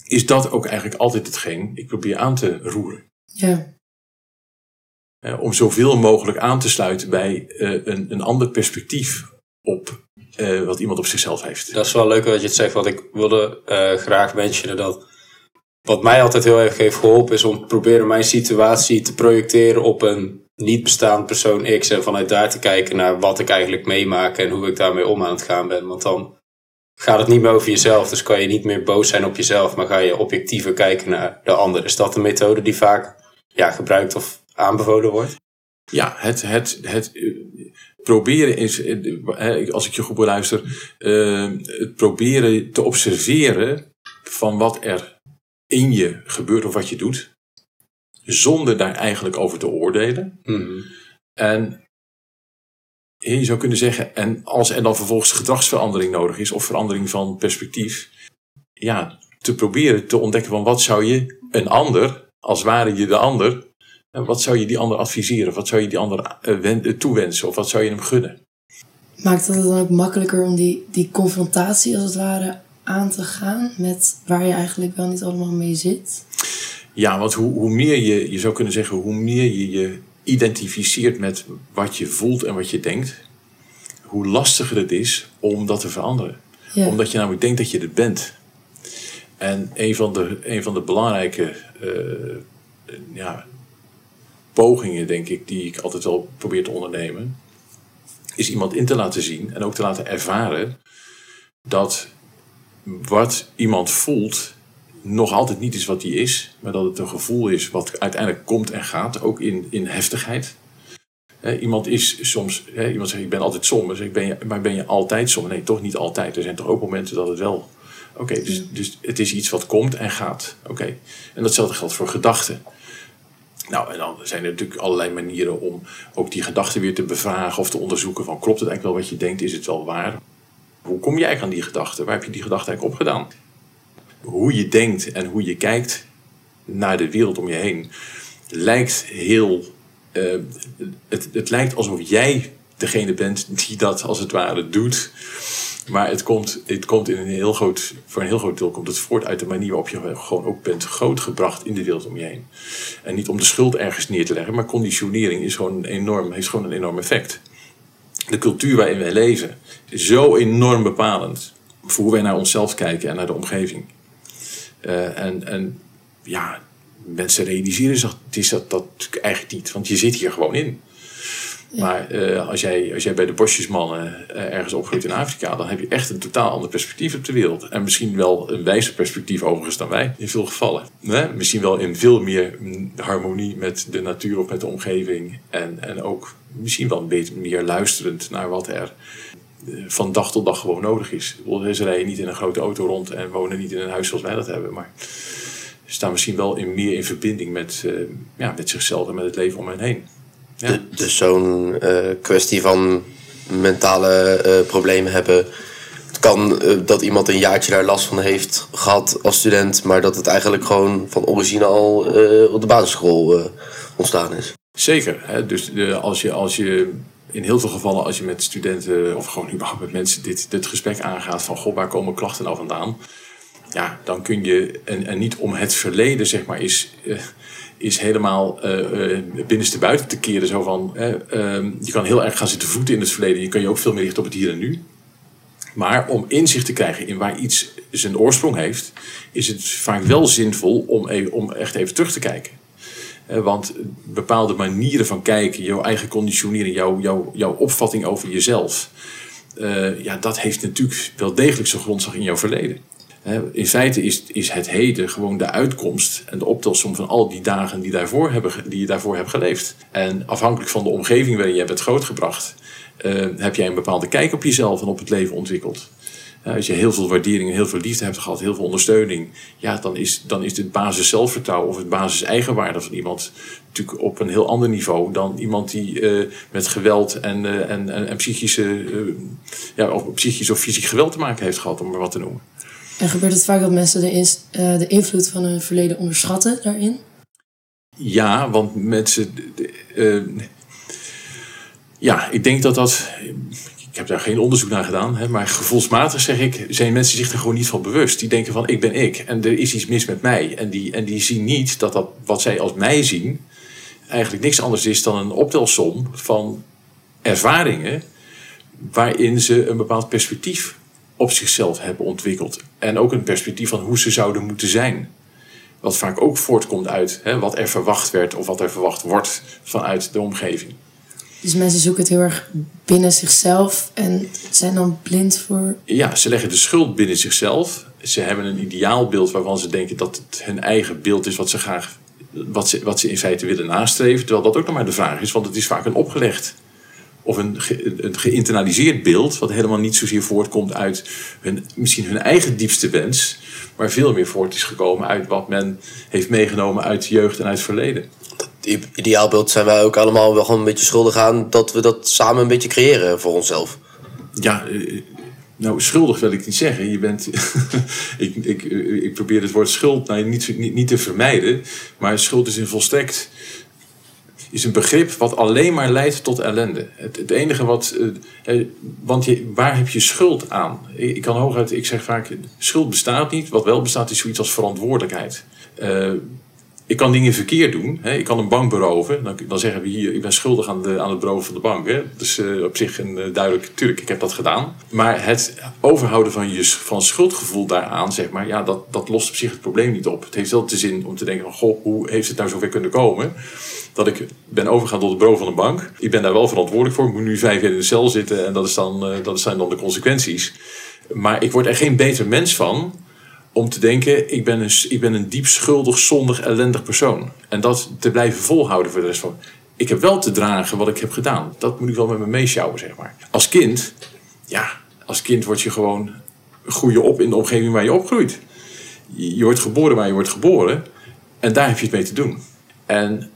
is dat ook eigenlijk altijd hetgeen ik probeer aan te roeren. Ja. Eh, om zoveel mogelijk aan te sluiten bij eh, een, een ander perspectief op eh, wat iemand op zichzelf heeft. Dat is wel leuk dat je het zegt, want ik wilde graag mentionen dat wat mij altijd heel erg heeft geholpen is om proberen mijn situatie te projecteren op een niet bestaand persoon X en vanuit daar te kijken naar wat ik eigenlijk meemaak en hoe ik daarmee om aan het gaan ben. Want dan gaat het niet meer over jezelf, dus kan je niet meer boos zijn op jezelf, maar ga je objectiever kijken naar de ander. Is dat een methode die vaak ja, gebruikt of aanbevolen wordt? Ja, het, het, het eh, proberen is, eh, als ik je goed beluister, eh, het proberen te observeren van wat er in je gebeurt of wat je doet, zonder daar eigenlijk over te oordelen. En je zou kunnen zeggen, en als er dan vervolgens gedragsverandering nodig is, of verandering van perspectief, ja, te proberen te ontdekken van wat zou je een ander, als ware je de ander, en wat zou je die ander adviseren? Wat zou je die ander eh, eh, toewensen? Of wat zou je hem gunnen? Maakt het dan ook makkelijker om die, die confrontatie als het ware aan te gaan met waar je eigenlijk wel niet allemaal mee zit? Ja, want hoe, hoe meer je, je zou kunnen zeggen, hoe meer je je identificeert met wat je voelt en wat je denkt, hoe lastiger het is om dat te veranderen. Ja. Omdat je namelijk denkt dat je het bent. En een van de, een van de belangrijke eh, ja, pogingen, denk ik, die ik altijd wel probeer te ondernemen, is iemand in te laten zien en ook te laten ervaren dat wat iemand voelt nog altijd niet is wat hij is, maar dat het een gevoel is wat uiteindelijk komt en gaat, ook in, in heftigheid. Iemand is soms, iemand zegt ik ben altijd somber, zeg ben je, maar ben je altijd somber? Nee, toch niet altijd. Er zijn toch ook momenten dat het wel. Oké, dus, dus het is iets wat komt en gaat. Oké, en datzelfde geldt voor gedachten. Nou, en dan zijn er natuurlijk allerlei manieren om ook die gedachten weer te bevragen of te onderzoeken van klopt het eigenlijk wel wat je denkt, is het wel waar? Hoe kom eigenlijk aan die gedachten? Waar heb je die gedachte eigenlijk opgedaan? Hoe je denkt en hoe je kijkt naar de wereld om je heen lijkt heel. eh, het, het lijkt alsof jij degene bent die dat als het ware doet. Maar het komt, het komt in een heel groot, voor een heel groot deel komt het voort uit de manier waarop je gewoon ook bent grootgebracht in de wereld om je heen. En niet om de schuld ergens neer te leggen, maar conditionering is gewoon een enorm, heeft gewoon een enorm effect. De cultuur waarin wij leven is zo enorm bepalend voor hoe wij naar onszelf kijken en naar de omgeving. Eh, en, en ja, mensen realiseren zich dat, dat, eigenlijk niet, want je zit hier gewoon in. Maar eh, als, jij, als jij bij de bosjesmannen eh, ergens opgroeit in Afrika, dan heb je echt een totaal ander perspectief op de wereld. En misschien wel een wijzer perspectief overigens dan wij, in veel gevallen. Hè? Misschien wel in veel meer harmonie met de natuur of met de omgeving. En, en ook misschien wel een beetje meer luisterend naar wat er eh, van dag tot dag gewoon nodig is. Ze rijden niet in een grote auto rond en wonen niet in een huis zoals wij dat hebben. Maar ze staan misschien wel in, meer in verbinding met, ja, met zichzelf en met het leven om hen heen. Ja. Dus zo'n eh, kwestie van mentale eh, problemen hebben. Het kan eh, dat iemand een jaartje daar last van heeft gehad als student, maar dat het eigenlijk gewoon van origine al op de basisschool ontstaan is. Zeker. Hè? Dus als, je, als je in heel veel gevallen, als je met studenten of gewoon überhaupt met mensen dit, dit gesprek aangaat van goh, waar komen klachten nou vandaan? Ja, dan kun je, en, en niet om het verleden, zeg maar, is, is helemaal eh, binnenste buiten te keren. Zo van, eh, ehm, je kan heel erg gaan zitten voeten in het verleden. Je kan je ook veel meer richten op het hier en nu. Maar om inzicht te krijgen in waar iets zijn oorsprong heeft, is het vaak wel zinvol om, om echt even terug te kijken. Want bepaalde manieren van kijken, jouw eigen conditionering, jouw, jouw, jouw opvatting over jezelf, eh, ja, dat heeft natuurlijk wel degelijk zijn grondslag in jouw verleden. In feite is, is het heden gewoon de uitkomst en de optelsom van al die dagen die, daarvoor hebben, die je daarvoor hebt geleefd. En afhankelijk van de omgeving waarin jij bent grootgebracht, eh, heb jij een bepaalde kijk op jezelf en op het leven ontwikkeld. Als je heel veel waardering en heel veel liefde hebt gehad, heel veel ondersteuning, ja, dan is, dan is het basis zelfvertrouwen of het basis eigenwaarde van iemand natuurlijk op een heel ander niveau dan iemand die eh, met geweld en, eh, en, en, en psychische, ja, of psychisch of fysiek geweld te maken heeft gehad, om maar wat te noemen. En gebeurt het vaak dat mensen de, eh, de invloed van hun verleden onderschatten daarin? Ja, want mensen. eh, ja, ik denk dat dat. ik heb daar geen onderzoek naar gedaan, hè, maar gevoelsmatig zeg ik, zijn mensen zich er gewoon niet van bewust. Die denken van ik ben ik en er is iets mis met mij. En die, en die zien niet dat, dat wat zij als mij zien eigenlijk niks anders is dan een optelsom van ervaringen waarin ze een bepaald perspectief op zichzelf hebben ontwikkeld. En ook een perspectief van hoe ze zouden moeten zijn. Wat vaak ook voortkomt uit hè, wat er verwacht werd of wat er verwacht wordt vanuit de omgeving. Dus mensen zoeken het heel erg binnen zichzelf en zijn dan blind voor. Ja, ze leggen de schuld binnen zichzelf. Ze hebben een ideaalbeeld waarvan ze denken dat het hun eigen beeld is wat ze graag, wat ze, wat ze in feite willen nastreven. Terwijl dat ook nog maar de vraag is, want het is vaak een opgelegd of een, ge, een geïnternaliseerd beeld, wat helemaal niet zozeer voortkomt uit hun, misschien hun eigen diepste wens, maar veel meer voort is gekomen uit wat men heeft meegenomen uit de jeugd en uit het verleden. Dat ideaalbeeld zijn wij ook allemaal wel gewoon een beetje schuldig aan dat we dat samen een beetje creëren voor onszelf. Ja, eh, nou, schuldig wil ik niet zeggen. Je bent, ik, ik, ik probeer het woord schuld nou, niet, niet, niet te vermijden, maar schuld is een volstrekt is een begrip wat alleen maar leidt tot ellende. Het, het enige wat. Uh, want je, waar heb je schuld aan? Ik, kan hooguit, ik zeg vaak: schuld bestaat niet. Wat wel bestaat is zoiets als verantwoordelijkheid. Uh, ik kan dingen verkeerd doen. Hè. Ik kan een bank beroven. Dan, zeggen we hier: ik ben schuldig aan, de, aan het beroven van de bank. Hè. Dus op zich een duidelijk, tuurlijk, ik heb dat gedaan. Maar het overhouden van je van schuldgevoel daaraan, zeg maar, ja, dat, dat lost op zich het probleem niet op. Het heeft wel de zin om te denken: goh, hoe heeft het nou zover kunnen komen? dat ik ben overgegaan tot het bureau van een bank. Ik ben daar wel verantwoordelijk voor. Ik moet nu vijf jaar in de cel zitten en dat, is dan, uh, dat zijn dan de consequenties. Maar ik word er geen beter mens van om te denken: ik ben een, ik ben een diep schuldig, zondig, ellendig persoon. En dat te blijven volhouden voor de rest van. Ik heb wel te dragen wat ik heb gedaan. Dat moet ik wel met me meeschouwen, zeg maar. Als kind, ja, als kind word je gewoon. groei je op in de omgeving waar je opgroeit. Je, je wordt geboren waar je wordt geboren. En daar heb je het mee te doen. En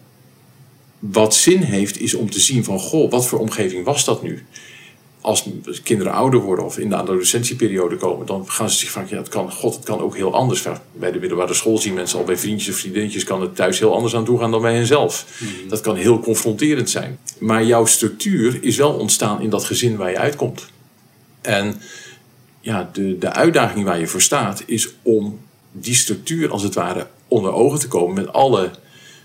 wat zin heeft, is om te zien van, goh, wat voor omgeving was dat nu? Als kinderen ouder worden of in de adolescentieperiode komen, dan gaan ze zich van, ja, het kan, god, het kan ook heel anders. Bij de middelbare school zien mensen al bij vriendjes of vriendinnetjes kan het thuis heel anders aan toe gaan dan bij henzelf. Mm. Dat kan heel confronterend zijn. Maar jouw structuur is wel ontstaan in dat gezin waar je uitkomt. En ja, de, de uitdaging waar je voor staat is om die structuur als het ware onder ogen te komen met alle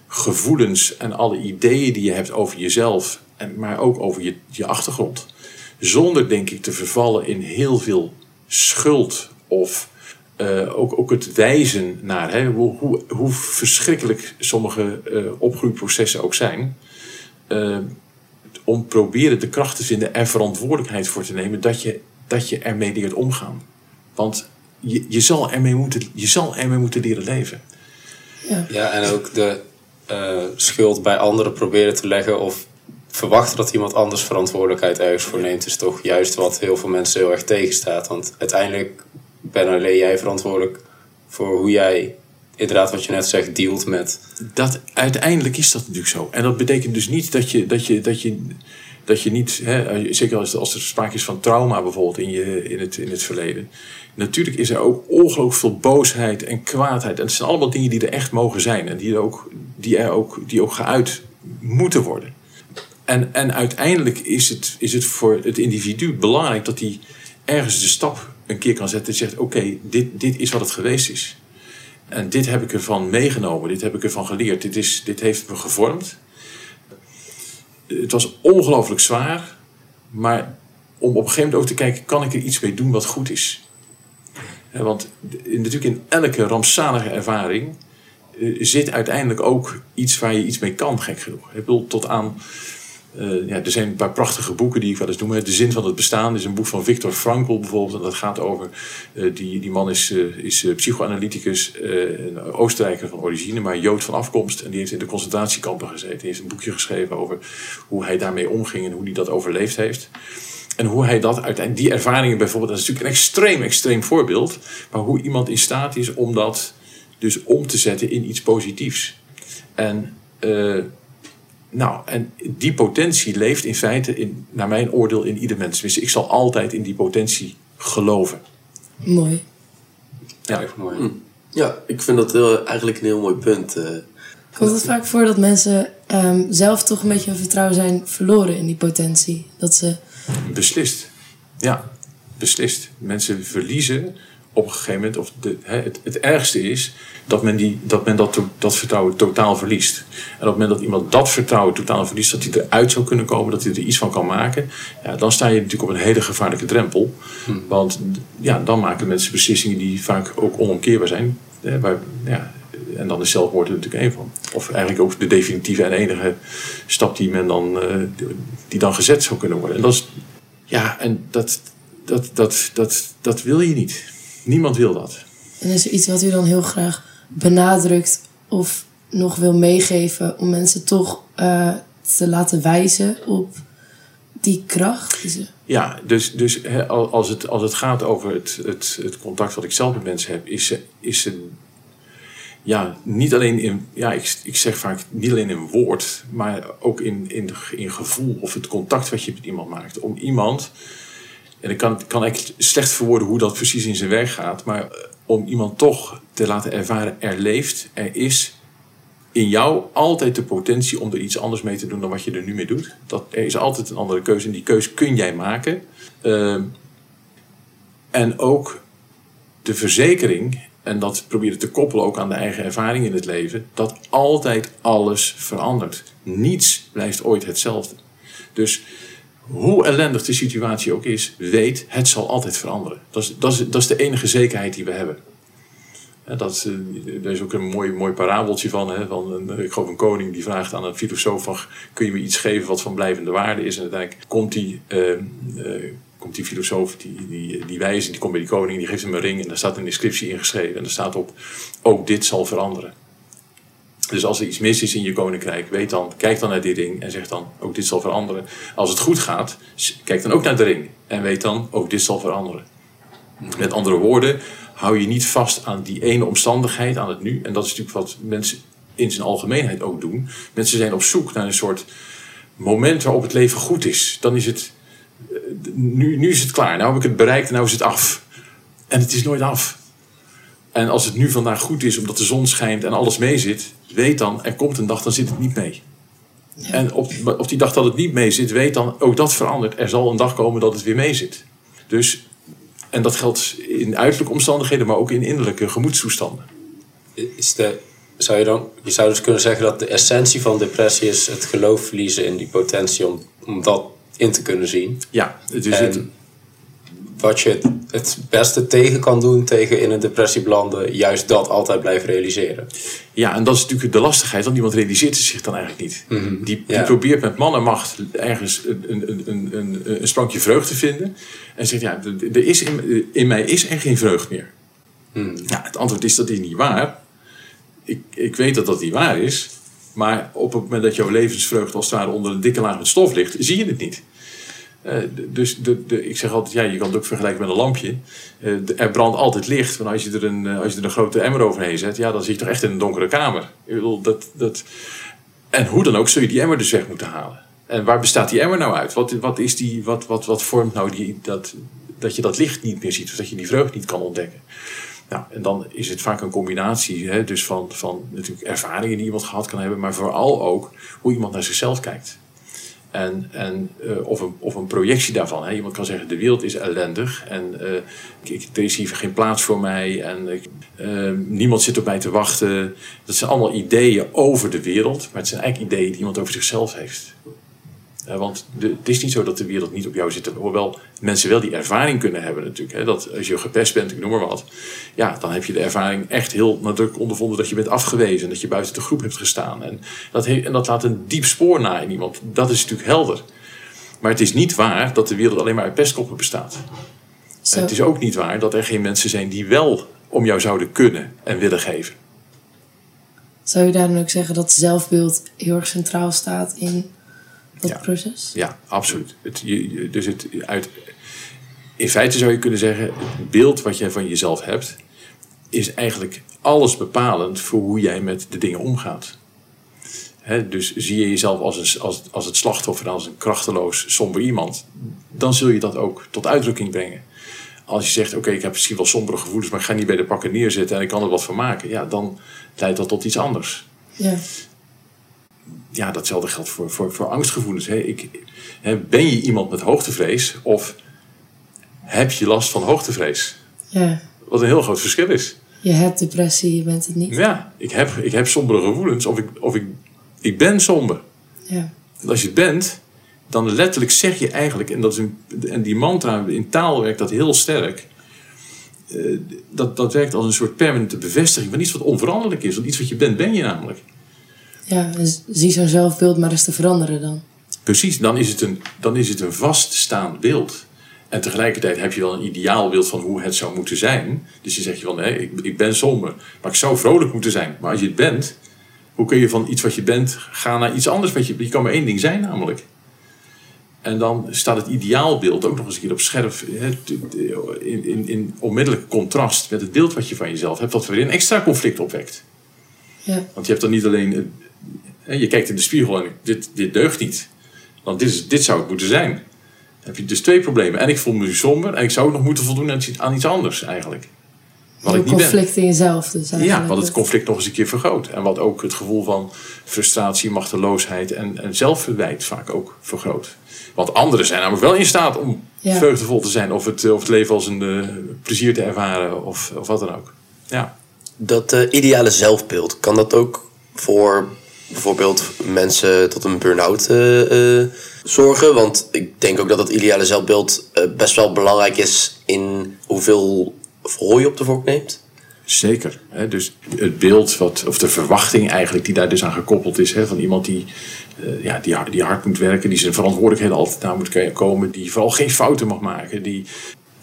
gevoelens en alle ideeën die je hebt over jezelf, en, maar ook over je, je achtergrond. Zonder, denk ik, te vervallen in heel veel schuld of uh, ook, ook het wijzen naar hè, hoe, hoe, hoe verschrikkelijk sommige uh, opgroeiprocessen ook zijn. Uh, om proberen de kracht te vinden en verantwoordelijkheid voor te nemen dat je, dat je ermee leert omgaan. Want je, je, zal ermee moeten, je zal ermee moeten leren leven. Ja, ja en ook de, uh, schuld bij anderen proberen te leggen of verwachten dat iemand anders verantwoordelijkheid ergens voor neemt, is toch juist wat heel veel mensen heel erg tegenstaat. Want uiteindelijk ben alleen jij verantwoordelijk voor hoe jij, inderdaad wat je net zegt, dealt met. Dat, uiteindelijk is dat natuurlijk zo. En dat betekent dus niet dat je, dat je, dat je, dat je niet, hè, zeker als, als er sprake is van trauma bijvoorbeeld in, je, in, het, in het verleden Natuurlijk is er ook ongelooflijk veel boosheid en kwaadheid. En het zijn allemaal dingen die er echt mogen zijn. En die er ook, die er ook, die ook geuit moeten worden. En, en uiteindelijk is het, is het voor het individu belangrijk dat hij ergens de stap een keer kan zetten. En zegt: Oké, dit, dit is wat het geweest is. En dit heb ik ervan meegenomen. Dit heb ik ervan geleerd. Dit, is, dit heeft me gevormd. Het was ongelooflijk zwaar. Maar om op een gegeven moment ook te kijken: kan ik er iets mee doen wat goed is? Want natuurlijk in elke rampzalige ervaring eh, zit uiteindelijk ook iets waar je iets mee kan, gek genoeg. Ik bedoel, tot aan. Uh, ja, er zijn een paar prachtige boeken die ik wel eens noem. De Zin van het Bestaan is een boek van Viktor Frankl bijvoorbeeld. En dat gaat over. Uh, die, die man is, uh, is psychoanalyticus, een Oostenrijker van origine, maar Jood van afkomst. En die heeft in de concentratiekampen gezeten. Die heeft een boekje geschreven over hoe hij daarmee omging en hoe hij dat overleefd heeft. En hoe hij dat uiteindelijk, die ervaringen bijvoorbeeld, dat is natuurlijk een extreem, extreem voorbeeld. Maar hoe iemand in staat is om dat dus om te zetten in iets positiefs. En, nou, en die potentie leeft in feite, in, naar mijn oordeel, in ieder mens. Dus ik zal altijd in die potentie geloven. Mooi. Ja, echt mooi. Hm. Ja, ik vind dat heel, eigenlijk een heel mooi punt. Uh, Komt het vaak voor dat mensen um, zelf toch een beetje hun vertrouwen zijn verloren in die potentie? Dat ze Beslist. Ja, beslist. Mensen verliezen op een gegeven moment, of de, hè, het, het ergste is dat men, die, dat, men dat, dat vertrouwen totaal verliest. En op het moment dat iemand dat vertrouwen totaal verliest, dat hij eruit zou kunnen komen, dat hij er iets van kan maken, ja, dan sta je natuurlijk op een hele gevaarlijke drempel. Want ja, dan maken mensen beslissingen die vaak ook onomkeerbaar zijn. Hè, waar, ja, en dan is zelfmoord er natuurlijk één van. Of eigenlijk ook de definitieve en enige stap die men dan, eh, die dan gezet zou kunnen worden. En dat is, ja, en dat, dat, dat, dat, dat wil je niet. Niemand wil dat. En is er iets wat u dan heel graag benadrukt of nog wil meegeven om mensen toch eh, te laten wijzen op die kracht? Ja, dus, dus als, het, als het gaat over het, het, het contact wat ik zelf met mensen heb, is, is ze ja, niet alleen in, ja, ik, ik zeg vaak niet alleen in woord, maar ook in, in, in gevoel of het contact wat je met iemand maakt. Om iemand, en ik kan, kan echt slecht verwoorden hoe dat precies in zijn werk gaat, maar eh, om iemand toch te laten ervaren, er leeft, er is in jou altijd de potentie om er iets anders mee te doen dan wat je er nu mee doet. Dat, er is altijd een andere keuze en die keuze kun jij maken. Ehm, en ook de verzekering, en dat proberen te koppelen ook aan de eigen ervaring in het leven, dat altijd alles verandert. Niets blijft ooit hetzelfde. Dus hoe ellendig de situatie ook is, weet het zal altijd veranderen. Dat is, dat is, dat is de enige zekerheid die we hebben. Dat, eh, er is ook een mooi, mooi parabeltje van. Hè, van een, ik geloof een koning die vraagt aan een filosoof: kun je me iets geven wat van blijvende waarde is? En uiteindelijk komt die, eh, eh, komt die filosoof, die, die, die wijze, die komt bij die koning, die geeft hem een ring en daar staat een inscriptie ingeschreven. En daar staat op: ook dit zal veranderen. Dus als er iets mis is in je koninkrijk, weet dan, kijk dan naar die ring en zeg dan, ook dit zal veranderen. Als het goed gaat, kijk dan ook naar de ring en weet dan, ook dit zal veranderen. Met andere woorden, hou je niet vast aan die ene omstandigheid, aan het nu. En dat is natuurlijk wat mensen in zijn algemeenheid ook doen. Mensen zijn op zoek naar een soort moment waarop het leven goed is. Dan is het, eh, nu, nu is het klaar, nou heb ik het bereikt en nou is het af. En het is nooit af. En als het nu vandaag goed is, omdat de zon schijnt en alles mee zit, weet dan, er komt een dag, dan zit het niet mee. En op, op die dag dat het niet mee zit, weet dan, ook dat verandert. Er zal een dag komen dat het weer mee zit. Dus, en dat geldt in uiterlijke omstandigheden, maar ook in innerlijke gemoedstoestanden. Is de, zou je, dan, je zou dus kunnen zeggen dat de essentie van depressie is het geloof verliezen in die potentie om, om dat in te kunnen zien. Ja, dus het, En wat je het, beste tegen kan doen tegen in een depressie belanden, juist dat altijd blijven realiseren. ja, en dat is natuurlijk de lastigheid, want iemand realiseert zich dan eigenlijk niet. Die, die Ja. probeert met man en macht ergens een, een, een, een, een sprankje vreugde te vinden. En zegt, ja, er is in, in mij is er geen vreugd meer. Ja, het antwoord is dat is niet waar. Ik, ik weet dat dat niet waar is. Maar op het moment dat jouw levensvreugde als het ware onder een dikke laag met stof ligt, zie je het niet. Eh, dus de, de, ik zeg altijd, ja, je kan het ook vergelijken met een lampje. Eh, er brandt altijd licht, maar als je, er een, eh, als je er een grote emmer overheen zet, ja, dan zit je toch echt in een donkere kamer. Ik dat, dat... En hoe dan ook zul je die emmer dus weg moeten halen. En waar bestaat die emmer nou uit? Wat, wat, is die, wat, wat, wat vormt nou die, dat, dat je dat licht niet meer ziet, of dat je die vreugde niet kan ontdekken? Nou, en dan is het vaak een combinatie hè, dus van, van natuurlijk ervaringen die iemand gehad kan hebben, maar vooral ook hoe iemand naar zichzelf kijkt. En, en, eh, of, een, of een projectie daarvan. Hè. Iemand kan zeggen, de wereld is ellendig en eh, ik, er is hier geen plaats voor mij en eh, niemand zit op mij te wachten. Dat zijn allemaal ideeën over de wereld, maar het zijn eigenlijk ideeën die iemand over zichzelf heeft. Eh, want de, het is niet zo dat de wereld niet op jou zit. Hoewel mensen wel die ervaring kunnen hebben natuurlijk. Hè, dat als je gepest bent, ik noem maar wat. Ja, dan heb je de ervaring echt heel nadrukkelijk ondervonden dat je bent afgewezen. Dat je buiten de groep hebt gestaan. En dat, he- en dat laat een diep spoor na in iemand. Dat is natuurlijk helder. Maar het is niet waar dat de wereld alleen maar uit pestkoppen bestaat. En het is ook niet waar dat er geen mensen zijn die wel om jou zouden kunnen en willen geven. Zou je daar dan ook zeggen dat zelfbeeld heel erg centraal staat in dat Ja. proces? Ja, absoluut. Het, je, dus het, uit, in feite zou je kunnen zeggen, het beeld wat jij van jezelf hebt, is eigenlijk alles bepalend voor hoe jij met de dingen omgaat. Hè, dus zie je jezelf als, een, als, als het slachtoffer, als een krachteloos, somber iemand, dan zul je dat ook tot uitdrukking brengen. Als je zegt, oké, ik heb misschien wel sombere gevoelens, maar ik ga niet bij de pakken neerzitten en ik kan er wat van maken, ja, dan leidt dat tot iets anders Ja. Ja, datzelfde geldt voor, voor, voor angstgevoelens. Hè. Ik, hè, ben je iemand met hoogtevrees of heb je last van hoogtevrees. Ja. Wat een heel groot verschil is. Je hebt depressie, je bent het niet. Ja, ik heb, ik heb sombere gevoelens of ik, of ik, ik ben somber. Ja. En als je het bent, dan letterlijk zeg je eigenlijk, en, dat is een, en die mantra in taal werkt dat heel sterk. eh, dat, dat werkt als een soort permanente bevestiging van iets wat onveranderlijk is. Want iets wat je bent, ben je namelijk. Ja, dus zie zo'n zelfbeeld maar eens te veranderen dan. Precies, dan is het een, dan is het een vaststaand beeld. En tegelijkertijd heb je wel een ideaalbeeld van hoe het zou moeten zijn. Dus je zegt je van, nee, ik, ik ben somber, maar ik zou vrolijk moeten zijn. Maar als je het bent, hoe kun je van iets wat je bent gaan naar iets anders? Want je, je kan maar één ding zijn namelijk. En dan staat het ideaalbeeld ook nog eens een keer op scherp, in, in, in onmiddellijk contrast met het beeld wat je van jezelf hebt, wat weer een extra conflict opwekt. Ja. Want je hebt dan niet alleen, je kijkt in de spiegel en dit, dit deugt niet. Want dit, is, dit zou het moeten zijn. Dan heb je dus twee problemen. En ik voel me nu somber en ik zou ook nog moeten voldoen aan iets, aan iets anders eigenlijk. Wat ik niet ben. conflict in jezelf dus Ja, wat het conflict nog eens een keer vergroot. En wat ook het gevoel van frustratie, machteloosheid en, en zelfverwijt vaak ook vergroot. Want anderen zijn namelijk wel in staat om Ja. vreugdevol te zijn. Of het, of het leven als een eh, plezier te ervaren of, of wat dan ook. Ja. Dat eh, ideale zelfbeeld, kan dat ook voor bijvoorbeeld mensen tot een burn-out eh, eh, zorgen? Want ik denk ook dat dat ideale zelfbeeld eh, best wel belangrijk is in hoeveel hooi je op de vork neemt. Zeker. Hè? Dus het beeld, wat, of de verwachting eigenlijk die daar dus aan gekoppeld is, hè, van iemand die, ja, die, die hard moet werken, die zijn verantwoordelijkheden altijd na moet komen, die vooral geen fouten mag maken, die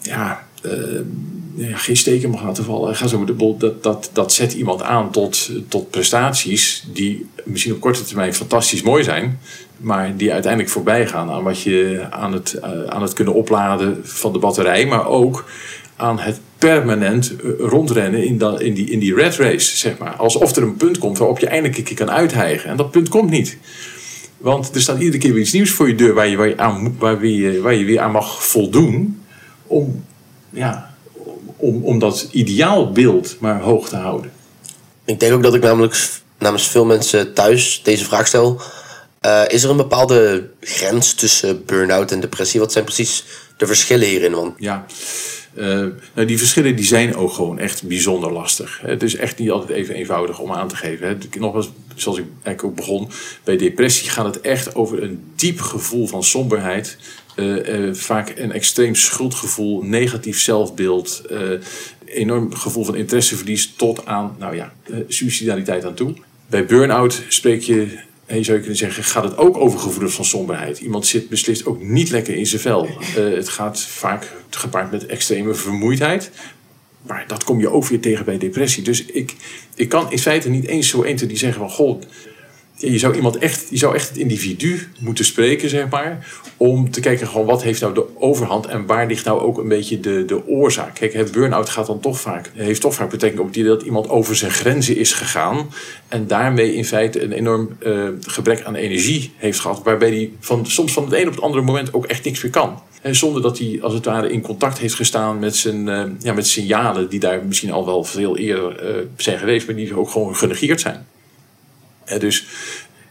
ja, eh, geen steken mag laten vallen. Ga zo maar de bol, dat, dat, dat zet iemand aan tot, tot prestaties die misschien op korte termijn fantastisch mooi zijn, maar die uiteindelijk voorbij gaan aan wat je aan het, eh, aan het kunnen opladen van de batterij, maar ook aan het permanent eh, rondrennen in, dat, in, die, in die red race, zeg maar. Alsof er een punt komt waarop je eindelijk een keer kan uithijgen. En dat punt komt niet. Want er staat iedere keer weer iets nieuws voor je deur waar je, waar je, aan, waar je, waar je weer aan mag voldoen om, ja, om, om dat ideaalbeeld maar hoog te houden. Ik denk ook dat ik namelijk namens veel mensen thuis deze vraag stel. Eh, is er een bepaalde grens tussen burn-out en depressie? Wat zijn precies de verschillen hierin? Want Ja, Eh, nou, die verschillen die zijn ook gewoon echt bijzonder lastig. Het is echt niet altijd even eenvoudig om aan te geven. hè. Nogmaals, zoals ik eigenlijk ook begon, bij depressie gaat het echt over een diep gevoel van somberheid. Eh, eh, vaak een extreem schuldgevoel, negatief zelfbeeld, eh, enorm gevoel van interesseverlies tot aan, nou ja, suicidaliteit aan toe. Bij burn-out spreek je en zou je kunnen zeggen, gaat het ook over gevoelens van somberheid. Iemand zit beslist ook niet lekker in zijn vel. Het gaat vaak gepaard met extreme vermoeidheid. Maar dat kom je ook weer tegen bij depressie. Dus ik, ik kan in feite niet eens zo 1, 2, die zeggen van... Goh, je zou iemand echt, je zou echt het individu moeten spreken, zeg maar. Om te kijken gewoon wat heeft nou de overhand en waar ligt nou ook een beetje de, de oorzaak. Kijk, het burn-out gaat dan toch vaak, heeft toch vaak betrekking op idee dat iemand over zijn grenzen is gegaan. En daarmee in feite een enorm eh, gebrek aan energie heeft gehad. Waarbij hij van, soms van het een op het andere moment ook echt niks meer kan. En zonder dat hij als het ware in contact heeft gestaan met zijn eh, ja, met signalen die daar misschien al wel veel eerder eh, zijn geweest, maar die ook gewoon genegeerd zijn. Dus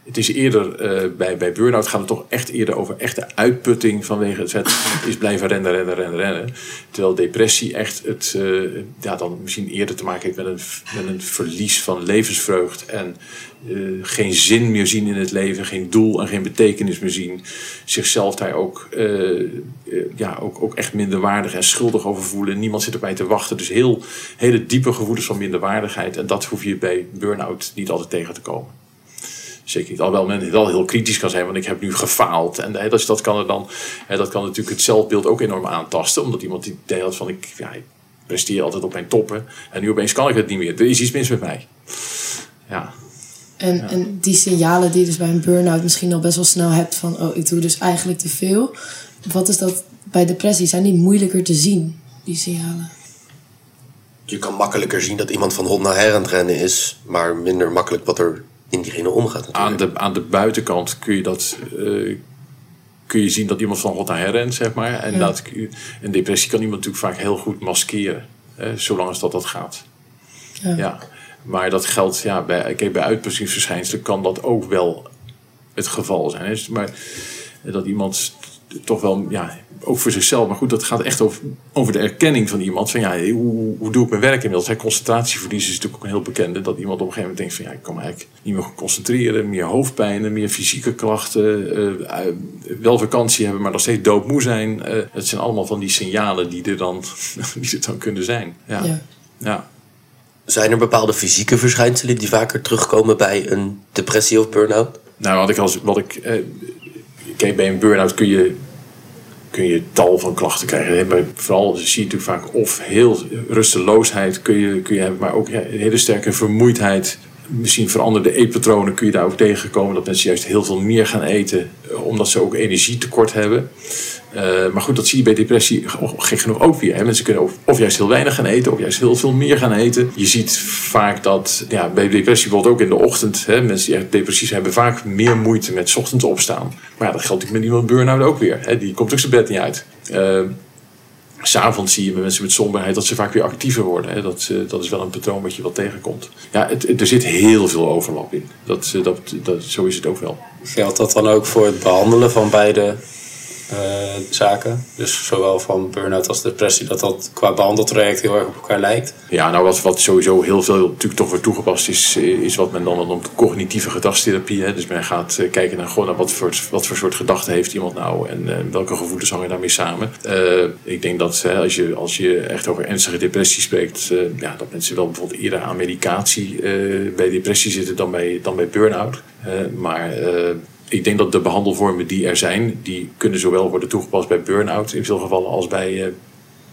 het is eerder, eh, bij, bij burn-out gaat het toch echt eerder over echte uitputting vanwege het feit is blijven rennen, rennen, rennen, rennen. Terwijl depressie echt het, eh, ja, dan misschien eerder te maken heeft met een, met een verlies van levensvreugd en eh, geen zin meer zien in het leven, geen doel en geen betekenis meer zien. Zichzelf daar ook, ja, ook, ook echt minderwaardig en schuldig over voelen. Niemand zit erbij te wachten. Dus heel, hele diepe gevoelens van minderwaardigheid. En dat hoef je bij burn-out niet altijd tegen te komen. Zeker niet. Alhoewel men wel heel kritisch kan zijn, want ik heb nu gefaald. En hè, dus dat kan, er dan, hè, dat kan natuurlijk het zelfbeeld ook enorm aantasten. Omdat iemand die idee had van ik, ja, ik presteer altijd op mijn toppen. En nu opeens kan ik het niet meer. Er is iets mis met mij. Ja, En, en die signalen die je dus bij een burn-out misschien al best wel snel hebt van... oh, ik doe dus eigenlijk te veel. Wat is dat bij depressie? Zijn die moeilijker te zien, die signalen? je kan makkelijker zien dat iemand van hond naar her aan het rennen is, maar minder makkelijk wat er in diegene omgaat. natuurlijk. aan, de, aan de buitenkant kun je dat... eh, kun je zien dat iemand van God naar her rent, zeg maar. En Ja. dat, een depressie kan iemand natuurlijk vaak heel goed maskeren. Hè, zolang als dat dat gaat. Ja. Ja, maar dat geldt, ja, bij, kijk, bij uitputtingsverschijnselen kan dat ook wel het geval zijn. Hè. Maar dat iemand toch wel, ja, ook voor zichzelf. Maar goed, dat gaat echt over, over de erkenning van iemand. Van ja, hoe, hoe doe ik mijn werk inmiddels? Hè, concentratieverlies is natuurlijk ook een heel bekende. Dat iemand op een gegeven moment denkt van ja, ik kan me eigenlijk niet meer concentreren. Meer hoofdpijnen, meer fysieke klachten. eh, eh, wel vakantie hebben, maar nog steeds doodmoe zijn. Eh dat zijn allemaal van die signalen die er dan, die er dan kunnen zijn. Ja. Ja. ja. Zijn er bepaalde fysieke verschijnselen die vaker terugkomen bij een depressie of burn-out? Nou, wat ik als wat ik. Eh, kijk, bij een burn-out kun je, kun je tal van klachten krijgen. Maar vooral zie je natuurlijk vaak of heel rusteloosheid kun je, kun je hebben, maar ook een hele sterke vermoeidheid. Misschien veranderde eetpatronen kun je daar ook tegenkomen. Dat mensen juist heel veel meer gaan eten, eh, omdat ze ook energietekort hebben. Eh, maar goed, dat zie je bij depressie gek genoeg ook weer. Hè. Mensen kunnen of, juist heel weinig gaan eten, of juist heel veel meer gaan eten. Je ziet vaak dat ja, bij depressie bijvoorbeeld ook in de ochtend, hè, mensen die echt depressief zijn, hebben vaak meer moeite met ochtends opstaan. Maar ja, dat geldt natuurlijk met iemand burn-out ook weer. Hè. Die komt ook zijn bed niet uit. Eh, S'avonds zie je bij mensen met somberheid dat ze vaak weer actiever worden. Hè. Dat, eh, dat is wel een patroon wat je wel tegenkomt. Ja, er zit heel veel overlap in. Dat, eh, dat, dat, zo is het ook wel. Geldt dat dan ook voor het behandelen van beide zaken? Dus zowel van burn-out als depressie, dat dat qua behandeltraject heel erg op elkaar lijkt? Ja, nou wat, wat sowieso heel veel natuurlijk toch wordt toegepast is, is wat men dan noemt cognitieve gedragstherapie. Dus men gaat eh, kijken naar, gewoon naar wat, voor, wat voor soort gedachten heeft iemand nou en eh, welke gevoelens hangen daarmee samen. Eh, ik denk dat hè, als, je, als je echt over ernstige depressie spreekt, eh, ja, dat mensen wel bijvoorbeeld eerder aan medicatie eh, bij depressie zitten dan bij, dan bij burn-out. Eh, maar eh, ik denk dat de behandelvormen die er zijn, die kunnen zowel worden toegepast bij burn-out in veel gevallen als bij, eh,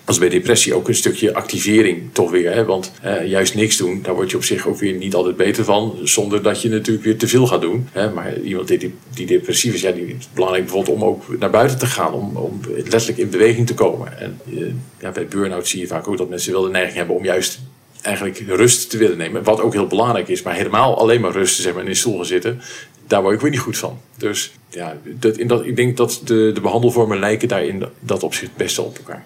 als bij depressie ook een stukje activering toch weer. Hè? Want eh, juist niks doen, daar word je op zich ook weer niet altijd beter van. Zonder dat je natuurlijk weer te veel gaat doen. Hè? Maar iemand die, die depressief is, ja, die, belangrijk bijvoorbeeld om ook naar buiten te gaan. Om, om letterlijk in beweging te komen. En eh, ja, bij burn-out zie je vaak ook dat mensen wel de neiging hebben om juist eigenlijk rust te willen nemen. Wat ook heel belangrijk is. Maar helemaal alleen maar rust zeg maar, in een stoel gaan zitten. Daar word ik weer niet goed van. Dus ja, dat, in dat, ik denk dat de, de behandelvormen lijken daar in dat opzicht best wel op elkaar.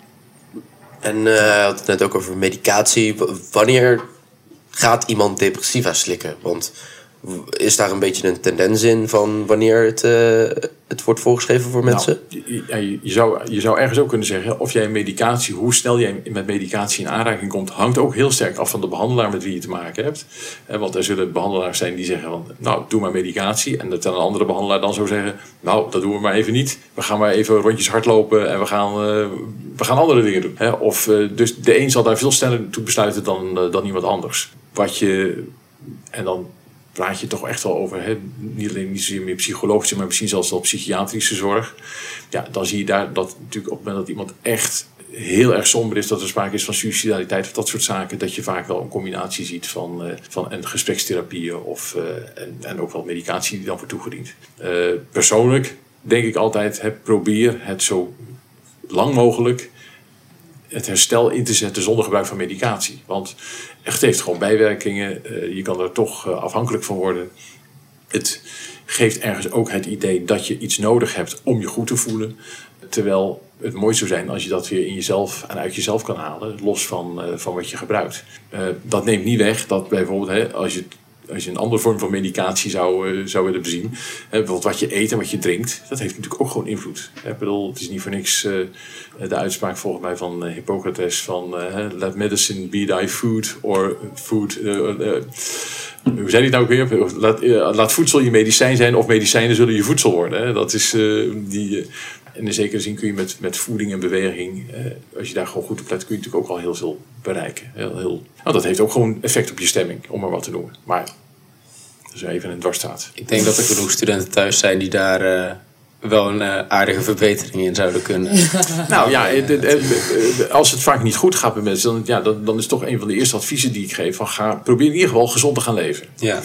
En eh, je had het net ook over medicatie. Wanneer gaat iemand depressiva slikken? Want is daar een beetje een tendens in van wanneer het, eh, het wordt voorgeschreven voor mensen? Nou, je, ja, je, je zou, je zou ergens ook kunnen zeggen, of jij medicatie, hoe snel jij met medicatie in aanraking komt, hangt ook heel sterk af van de behandelaar met wie je te maken hebt. Want er zullen behandelaars zijn die zeggen van, nou, doe maar medicatie. En dat een andere behandelaar dan zou zeggen, nou, dat doen we maar even niet. We gaan maar even rondjes hardlopen en we gaan, eh, we gaan andere dingen doen. Of, eh, dus de een zal daar veel sneller toe besluiten dan, dan iemand anders. Wat je, en dan praat je toch echt wel over, hè, niet alleen niet meer psychologische, maar misschien zelfs wel psychiatrische zorg. Ja, dan zie je daar dat natuurlijk op het moment dat iemand echt heel erg somber is, dat er sprake is van suicidaliteit of dat soort zaken, dat je vaak wel een combinatie ziet van, eh, van en gesprekstherapieën of, eh, en, en ook wel medicatie die dan wordt toegediend. Eh, persoonlijk denk ik altijd, hè, probeer het zo lang mogelijk het herstel in te zetten zonder gebruik van medicatie. Want het heeft gewoon bijwerkingen. eh, je kan er toch eh, afhankelijk van worden. Het geeft ergens ook het idee dat je iets nodig hebt om je goed te voelen. Terwijl het mooi zou zijn als je dat weer in jezelf en uit jezelf kan halen, los van, eh, van wat je gebruikt. Dat neemt niet weg dat bijvoorbeeld als je als je een andere vorm van medicatie zou, eh, zou willen bezien. Bijvoorbeeld wat je eet en wat je drinkt. Dat heeft natuurlijk ook gewoon invloed. Ik bedoel, het is niet voor niks eh, de uitspraak volgens mij van eh, Hippocrates van let medicine be thy food or food. hoe zei hij nou ook weer? Laat, laat voedsel je medicijn zijn of medicijnen zullen je voedsel worden. Hè? Dat is die. en in zekere zin kun je met, met voeding en beweging, eh, als je daar gewoon goed op let, kun je natuurlijk ook al heel veel bereiken. Heel, heel, nou, dat heeft ook gewoon effect op je stemming, om maar wat te noemen. Maar dat is even een dwarsstaat. Ik denk dat er genoeg studenten thuis zijn die daar eh, wel een eh, aardige verbetering in zouden kunnen. Nou ja, eh, eh, als het vaak niet goed gaat met mensen, dan, ja, dan, dan is toch een van de eerste adviezen die ik geef: van ga, probeer in ieder geval gezond te gaan leven. Ja.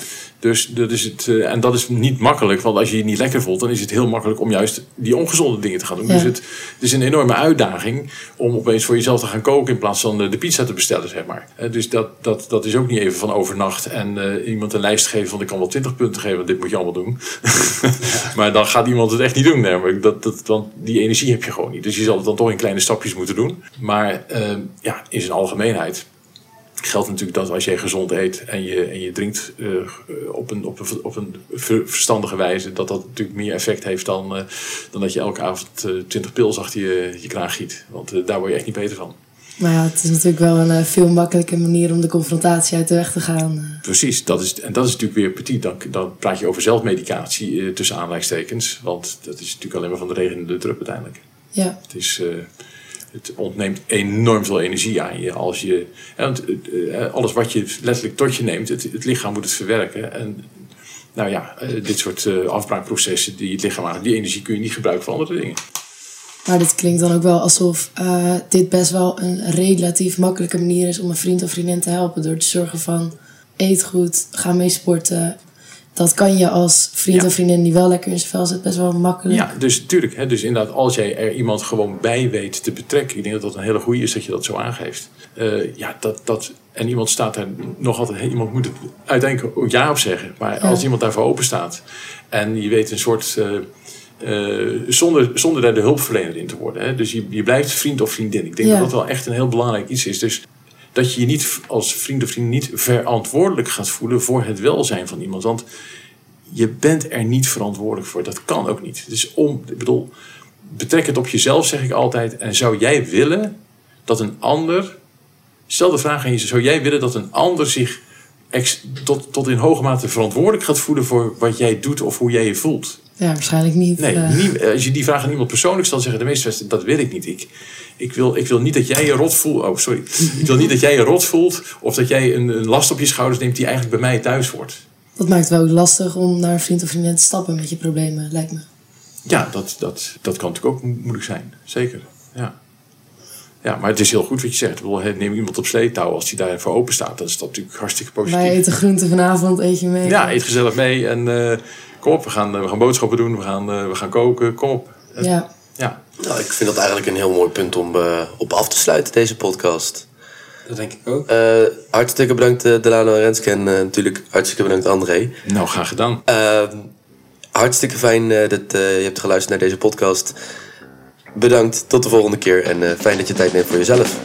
Dus dat is het, eh, en dat is niet makkelijk, want als je je niet lekker voelt, dan is het heel makkelijk om juist die ongezonde dingen te gaan doen. Ja. Dus het, het is een enorme uitdaging om opeens voor jezelf te gaan koken in plaats van de pizza te bestellen, zeg maar. Dus dat, dat, dat is ook niet even van overnacht en eh, iemand een lijst geven van ik kan wel 20 punten geven, want dit moet je allemaal doen. maar dan gaat iemand het echt niet doen, namelijk. Dat, dat, want die energie heb je gewoon niet. Dus je zal het dan toch in kleine stapjes moeten doen. Maar eh, ja, in zijn algemeenheid geldt natuurlijk dat als jij gezond eet en je, en je drinkt eh, op, een, op, een, op een ver- verstandige wijze, dat dat natuurlijk meer effect heeft dan, eh, dan dat je elke avond eh, 20 pils achter je, je kraag giet. Want daar word je echt niet beter van. Maar ja, het is natuurlijk wel een eh, veel makkelijke manier om de confrontatie uit de weg te gaan. eh. Precies, dat is, en dat is natuurlijk weer petit. Dan, dan praat je over zelfmedicatie eh, tussen aanleidingstekens. Want dat is natuurlijk alleen maar van de regen in de drup uiteindelijk. Ja, Het, is, eh, het ontneemt enorm veel energie aan je. Als je want, eh, alles wat je letterlijk tot je neemt, het, het lichaam moet het verwerken. En nou ja, dit soort afbraakprocessen die het lichaam aan, die energie kun je niet gebruiken voor andere dingen. Maar dit klinkt dan ook wel alsof eh, dit best wel een relatief makkelijke manier is om een vriend of vriendin te helpen. Door te zorgen van eet goed, ga mee sporten. Dat kan je als vriend Ja. of vriendin die wel lekker in zijn vel zit best wel makkelijk. Ja, dus natuurlijk. Hè, dus inderdaad, als jij er iemand gewoon bij weet te betrekken. Ik denk dat dat een hele goede is dat je dat zo aangeeft. Eh, ja, dat, dat, en iemand staat daar nog altijd... Iemand moet het uiteindelijk ook ja op zeggen. Maar als iemand daarvoor open staat... en je weet een soort... eh, eh, zonder, zonder daar de hulpverlener in te worden. Hè? Dus je, je blijft vriend of vriendin. Ik denk Ja. dat dat wel echt een heel belangrijk iets is. Dus dat je je niet als vriend of vriendin niet verantwoordelijk gaat voelen voor het welzijn van iemand. Want je bent er niet verantwoordelijk voor. Dat kan ook niet. Dus om, ik bedoel, betrek het op jezelf, zeg ik altijd. En zou jij willen dat een ander. Stel de vraag aan je: zou jij willen dat een ander zich ex- tot, tot in hoge mate verantwoordelijk gaat voelen voor wat jij doet of hoe jij je voelt? Ja, waarschijnlijk niet. Nee, eh. nie- als je die vraag aan iemand persoonlijk stelt, zeggen de meeste mensen: dat wil ik niet. Ik, ik, wil, ik wil niet dat jij je rot voelt. Oh, sorry. Ik wil niet dat jij je rot voelt of dat jij een, een last op je schouders neemt die eigenlijk bij mij thuis hoort. Dat maakt het wel lastig om naar een vriend of vriendin te stappen met je problemen, lijkt me. Ja, dat, dat, dat kan natuurlijk ook mo- moeilijk zijn. Zeker. Ja. Ja, maar het is heel goed wat je zegt. Ik bedoel, Neem iemand op sleetouw als hij daarvoor open staat. Dan is dat natuurlijk hartstikke positief. Wij eten groenten vanavond, eet je mee. Ja, eet gezellig mee en eh, kom op, we gaan, eh, we gaan boodschappen doen, we gaan, eh, we gaan koken, kom op. Ja. ja. Nou, ik vind dat eigenlijk een heel mooi punt om eh, op af te sluiten, deze podcast. Dat denk ik ook. Eh, hartstikke bedankt eh, Delano en Renske en eh, natuurlijk hartstikke bedankt André. Nou, graag gedaan. Ehm, hartstikke fijn eh, dat eh, je hebt geluisterd naar deze podcast. Bedankt, tot de volgende keer en eh, fijn dat je tijd neemt voor jezelf.